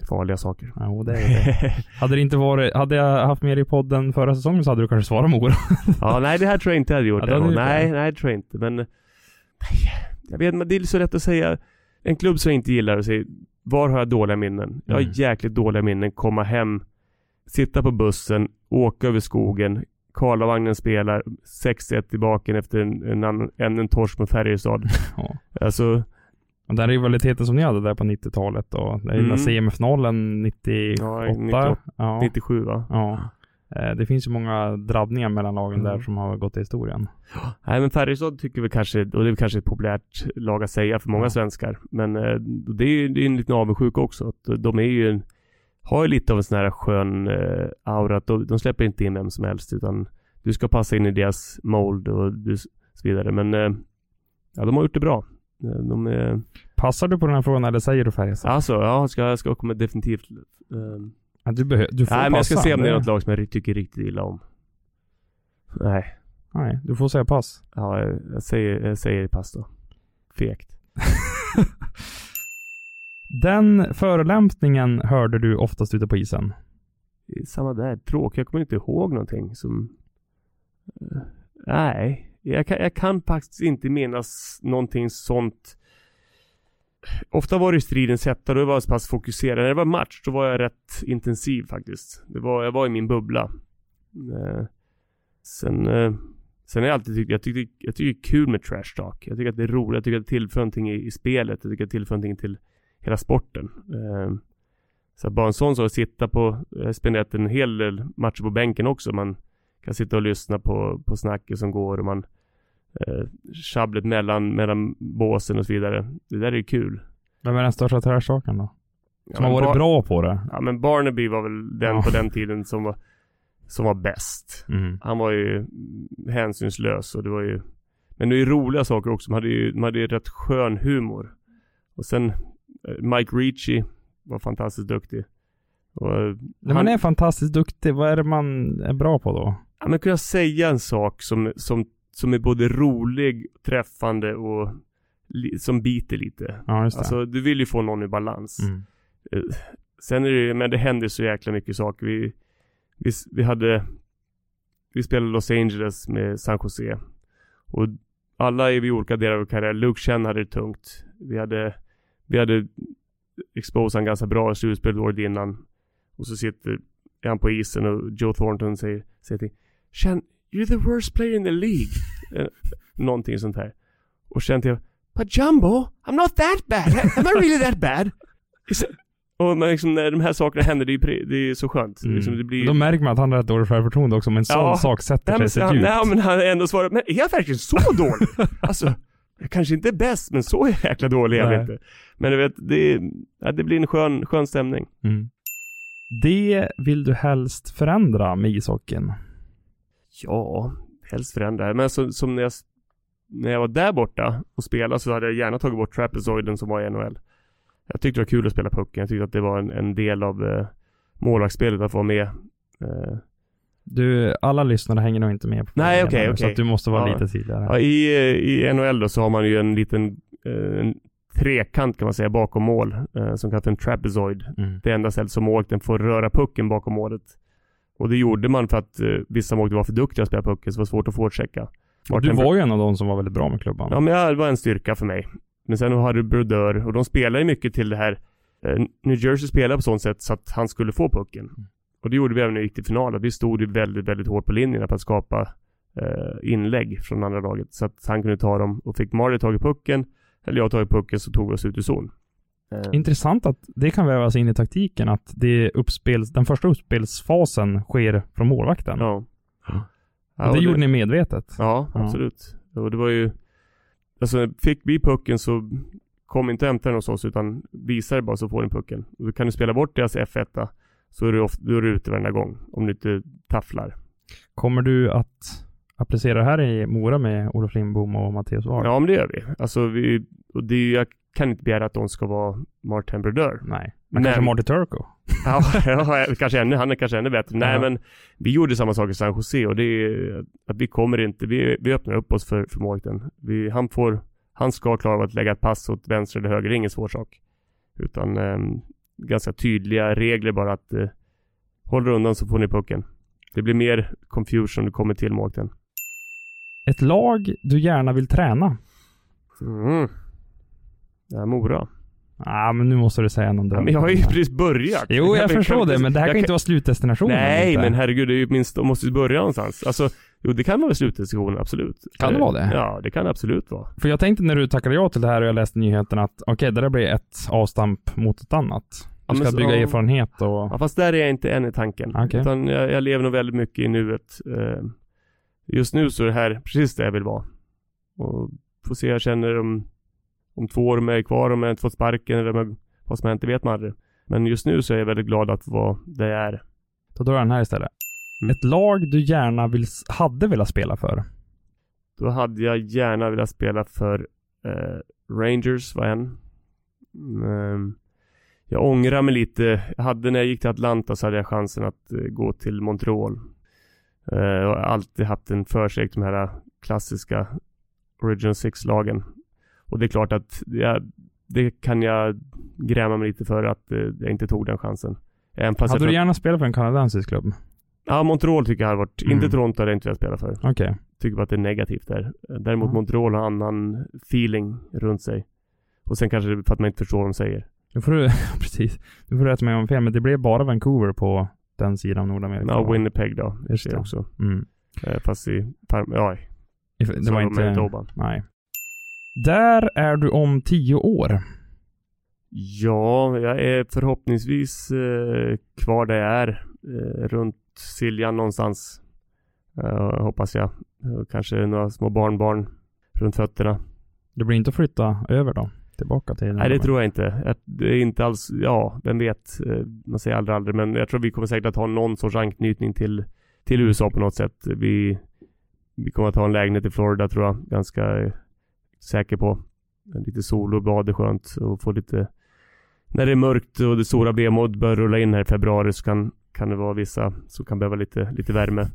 farliga saker. Jo, det är det. <laughs> hade det inte varit, hade jag haft med dig i podden förra säsongen så hade du kanske svarat Mora. <laughs> ja, nej det här tror jag inte jag hade gjort. Ja, hade nej, nej, det tror jag inte. Men jag vet men det är så lätt att säga en klubb som jag inte gillar och säger var har jag dåliga minnen? Jag har mm. jäkligt dåliga minnen. Komma hem, sitta på bussen, åka över skogen, Karlavagnen spelar 6-1 tillbaka efter en, en, en, en, torsk med Färjestad. <laughs> ja. Alltså... Och den rivaliteten som ni hade där på 90-talet och den mm. semifinalen 98? Ja, 98 ja. 97 va? Ja. Eh, det finns ju många drabbningar mellan lagen mm. där som har gått i historien. Nej men Färjestad tycker vi kanske, och det är kanske ett populärt lag att säga för många ja. svenskar. Men eh, det är ju det är en liten avundsjuka också. Att de är ju har ju lite av en sån här skön eh, aura. Att de, de, släpper inte in vem som helst utan du ska passa in i deras mold och så vidare. Men ja, de har gjort det bra. De är... Passar du på den här frågan eller säger du Färjestad? Alltså, ja, jag ska, jag ska komma definitivt... ehm, Ja, du, behö- du får nej, men jag ska passa. se om det är något lag som jag tycker riktigt illa om. Nej. Nej, du får säga pass. Ja, jag, jag säger, jag säger pass då. Fegt. <laughs> Den förolämpningen hörde du oftast ute på isen. Samma där. Tråkigt. Jag kommer inte ihåg någonting som... Eh, nej. Jag kan, jag kan faktiskt inte minnas någonting sånt. Ofta var det i stridens hetta, då var jag så pass fokuserad. När det var match, då var jag rätt intensiv faktiskt. Det var, jag var i min bubbla. Eh, sen, eh, sen har jag alltid tyckt, jag tycker, jag tycker det är kul med trash talk. Jag tycker att det är roligt, jag tycker att det tillför någonting i, i spelet. Jag tycker att det tillför någonting till hela sporten. Eh, så bara en sån sak att sitta på, jag har spenderat en hel del matcher på bänken också. Man kan sitta och lyssna på, på snacket som går och man eh, Tjabblet mellan, mellan båsen och så vidare. Det där är ju kul. Vem är den största trashtalkern då? Ja, Som men har varit Bar- bra på det? Ja men Barnaby var väl den Ja. på den tiden som var, som var bäst. Mm. Han var ju hänsynslös och det var ju Men det är ju roliga saker också. Man hade ju, man hade ju rätt skön humor. Och sen eh, Mike Ricci var fantastiskt duktig. Och eh, När man är fantastiskt duktig, vad är det man är bra på då? Ja men kunna säga en sak som, som, som är både rolig, träffande och li, som biter lite. Ja, just det. Alltså du vill ju få någon i balans. mm. Eh, Sen är det men det händer så jäkla mycket saker. Vi, vi, vi hade, vi spelade Los Angeles med San Jose. Och alla är vi olika delar av vår karriär. Luke Chen hade det tungt. Vi hade, vi hade exposat han ganska bra i slutspelet året innan. Och så sitter han på isen och Joe Thornton säger, säger till Chen, you're the worst player in the League. <laughs> Eh, Någonting sånt här. Och Chen till But Jumbo, I'm not that bad. Am I really that bad? <laughs> Och men liksom, när de här sakerna händer, det är, det är så skönt. Mm. Liksom, det blir... Då märker man att han har rätt dåligt självförtroende också, om en sån Ja. sak sätter Nej, men, sig så han, djupt. nej, men han ändå svarat, men är jag verkligen så <laughs> dålig? alltså, jag kanske inte är bäst, men så jäkla dålig är jag inte. Men du vet, det, ja, det blir en skön, skön stämning. Mm. Det vill du helst förändra med ishockeyn? Ja, helst förändra. Men så, som när jag, när jag var där borta och spelade så hade jag gärna tagit bort trapezoiden som var i NHL. Jag tyckte det var kul att spela pucken. Jag tyckte att det var en, en del av eh, målvaktsspelet att vara med. Eh, Du, alla lyssnare hänger nog inte med på Nej, okej, nu, Så okej. att du måste vara Ja. lite tydligare. Ja, i, I NHL då så har man ju en liten eh, en trekant kan man säga bakom mål eh, som kallas en trapezoid. Mm. Det enda stället som målvakten får röra pucken bakom målet. Och det gjorde man för att eh, vissa målvakter var för duktiga att spela pucken så det var svårt att forechecka. Du var ju en av de som var väldigt bra med klubban. Ja men det var en styrka för mig. Men sen har du Brodeur och de spelar ju mycket till det här eh, New Jersey spelar på sånt sätt så att han skulle få pucken. Och det gjorde vi även när vi gick till final. Vi stod ju väldigt, väldigt hårt på linjerna för att skapa eh, inlägg från andra laget. Så att han kunde ta dem. Och fick Marley tagit pucken, eller jag tagit pucken så tog vi oss ut ur zon. Eh, Intressant att det kan vävas in i taktiken att det uppspels, den första uppspelsfasen sker från målvakten. ja. Ja, det och gjorde ni medvetet. Ja, Ja. absolut. Och det var ju... Alltså fick vi pucken så kom inte och hämta den hos oss utan visa det bara så får ni pucken. Och då kan du spela bort deras F1 så är du, ofta, då är du ute varenda gång. Om du inte tafflar. Kommer du att applicera det här i Mora med Olof Lindbom och Mattias Ward? Ja men det gör vi. Alltså vi... Och det är, ju- kan inte begära att de ska vara Martin Brodeur. Nej. Men, Men- kanske Marty Turco? <laughs> Ja, ja, kanske ännu, han är kanske ännu bättre. Nej Ja. men vi gjorde samma sak i San Jose och det är att vi kommer inte, vi, vi öppnar upp oss för, för målvakten. Han får, han ska klara av att lägga ett pass åt vänster eller höger, det är ingen svår sak. Utan ehm, ganska tydliga regler bara att eh, håller undan så får ni pucken. Det blir mer confusion när det kommer till målvakten. Ett lag du gärna vill träna? Mm. Det här Mora. Ja, men nu måste du säga någon Ja, dröm. men jag har ju precis börjat. Jo, jag kan förstår det, men det här jag kan inte vara slutdestinationen. Nej, inte. men herregud, det är ju minst, de måste ju börja någonstans. Alltså, jo det kan vara slutdiskussionen, absolut. Kan det vara det? Ja, det kan det absolut vara. För jag tänkte när du tackade ja till det här och jag läste nyheten att okej, det där blir ett avstamp mot ett annat. Ja, Du ska så- bygga ja. erfarenhet och... Ja, fast där är jag inte än i tanken. Okej. Utan jag, jag lever nog väldigt mycket i nuet. Eh, Just nu så är det här precis där jag vill vara. Och får se jag känner om, om två år om jag är kvar, om jag inte fått sparken eller jag, vad som hänt, det vet man aldrig. Men just nu så är jag väldigt glad att vara där jag är. Då drar jag den här istället. Mm. Ett lag du gärna vill, hade velat spela för? Då hade jag gärna velat spela för eh, Rangers var en. Mm, jag ångrar mig lite. Jag hade när jag gick till Atlanta så hade jag chansen att uh, gå till Montreal. Uh, jag har alltid haft en till de här klassiska Original Six-lagen. Och det är klart att jag, det kan jag gräma mig lite för att uh, jag inte tog den chansen. Även hade du gärna spelat för en kanadensisk klubb? Ja, Montreal tycker jag hade varit. Mm. Inte Toronto hade jag inte velat spela för. Okej. Okay. Tycker bara att det är negativt där. Däremot mm. Montreal har annan feeling runt sig. Och sen kanske för att man inte förstår vad de säger. Nu får du, <laughs> precis. Nu får du rätta mig om fel, men det blev bara Vancouver på den sidan av Nordamerika. Ja, Winnipeg då. Just det. också. Mm. Eh, fast i, ja. Det var inte, Manitoba. nej. Där är du om tio år. Ja, jag är förhoppningsvis eh, kvar där jag är. Eh, runt Siljan någonstans. Eh, hoppas jag. Kanske några små barnbarn runt fötterna. Det blir inte att flytta över då? Tillbaka till? Nej, det tror jag inte. Det är inte alls, ja, vem vet. Eh, man säger aldrig aldrig, men jag tror vi kommer säkert att ha någon sorts anknytning till, till USA på något sätt. Vi, vi kommer att ha en lägenhet i Florida tror jag, ganska säker på. Lite sol och bad är skönt och få lite när det är mörkt och det stora vemodet börjar rulla in här i februari så kan, kan det vara vissa som kan behöva lite, lite värme.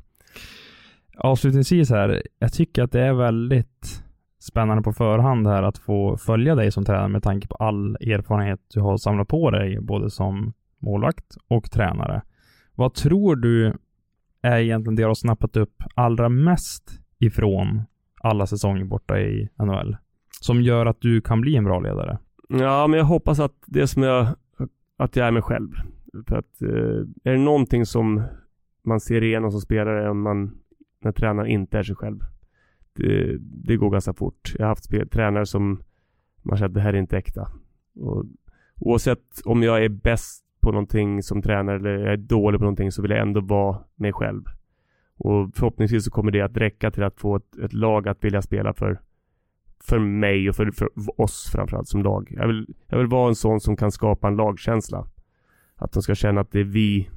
Avslutningsvis här, jag tycker att det är väldigt spännande på förhand här att få följa dig som tränare med tanke på all erfarenhet du har samlat på dig, både som målvakt och tränare. Vad tror du är egentligen det du har snappat upp allra mest ifrån alla säsonger borta i NHL? Som gör att du kan bli en bra ledare? Ja, men jag hoppas att det som jag, att jag är mig själv. För att eh, är det någonting som man ser igenom som spelare, om man, när tränaren inte är sig själv. Det, det går ganska fort. Jag har haft spel, tränare som man känner att det här är inte äkta. Och, oavsett om jag är bäst på någonting som tränare eller jag är dålig på någonting så vill jag ändå vara mig själv. Och förhoppningsvis så kommer det att räcka till att få ett, ett lag att vilja spela för för mig och för, för oss framförallt som lag. Jag vill, jag vill vara en sån som kan skapa en lagkänsla. Att de ska känna att det är vi,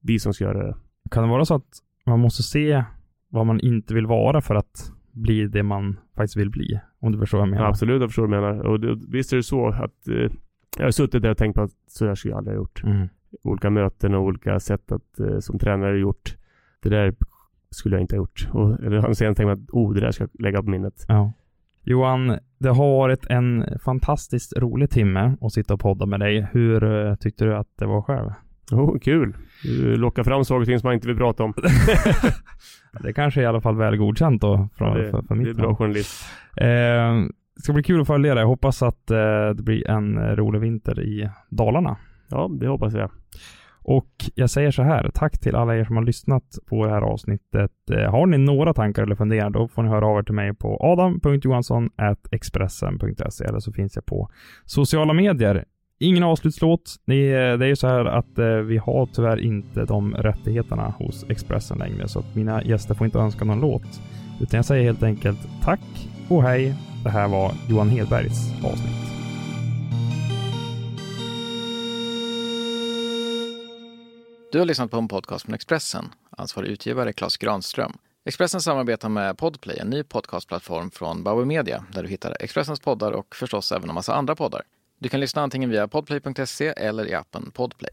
vi som ska göra det. Kan det vara så att man måste se vad man inte vill vara för att bli det man faktiskt vill bli? Om du förstår vad jag menar? Ja, absolut, jag förstår vad du menar. Och det, visst är det så att eh, jag har suttit där och tänkt på att så där skulle jag aldrig ha gjort. Mm. Olika möten och olika sätt att eh, som tränare gjort. Det där skulle jag inte ha gjort. Och, eller sen tänkt att oh, det där ska jag lägga på minnet. Ja. Johan, det har varit en fantastiskt rolig timme att sitta och podda med dig. Hur uh, tyckte du att det var själv? Oh, kul! Du lockar fram saker och ting som man inte vill prata om. <laughs> det kanske är i alla fall väl godkänt då. Från, det, för, för mitt det är bra journalist. Eh, det ska bli kul att följa dig. Jag hoppas att eh, det blir en rolig vinter i Dalarna. Ja, det hoppas jag. Och jag säger så här, tack till alla er som har lyssnat på det här avsnittet. Eh, har ni några tankar eller funderingar, då får ni höra av er till mig på adam.johansson.expressen.se eller så finns jag på sociala medier. Ingen avslutslåt. Det är ju så här att eh, vi har tyvärr inte de rättigheterna hos Expressen längre, så att mina gäster får inte önska någon låt. Utan jag säger helt enkelt tack och hej. Det här var Johan Hedbergs avsnitt. Du har lyssnat på en podcast från Expressen. Ansvarig utgivare Klas Granström. Expressen samarbetar med Podplay, en ny podcastplattform från Bauer Media där du hittar Expressens poddar och förstås även en massa andra poddar. Du kan lyssna antingen via podplay.se eller i appen Podplay.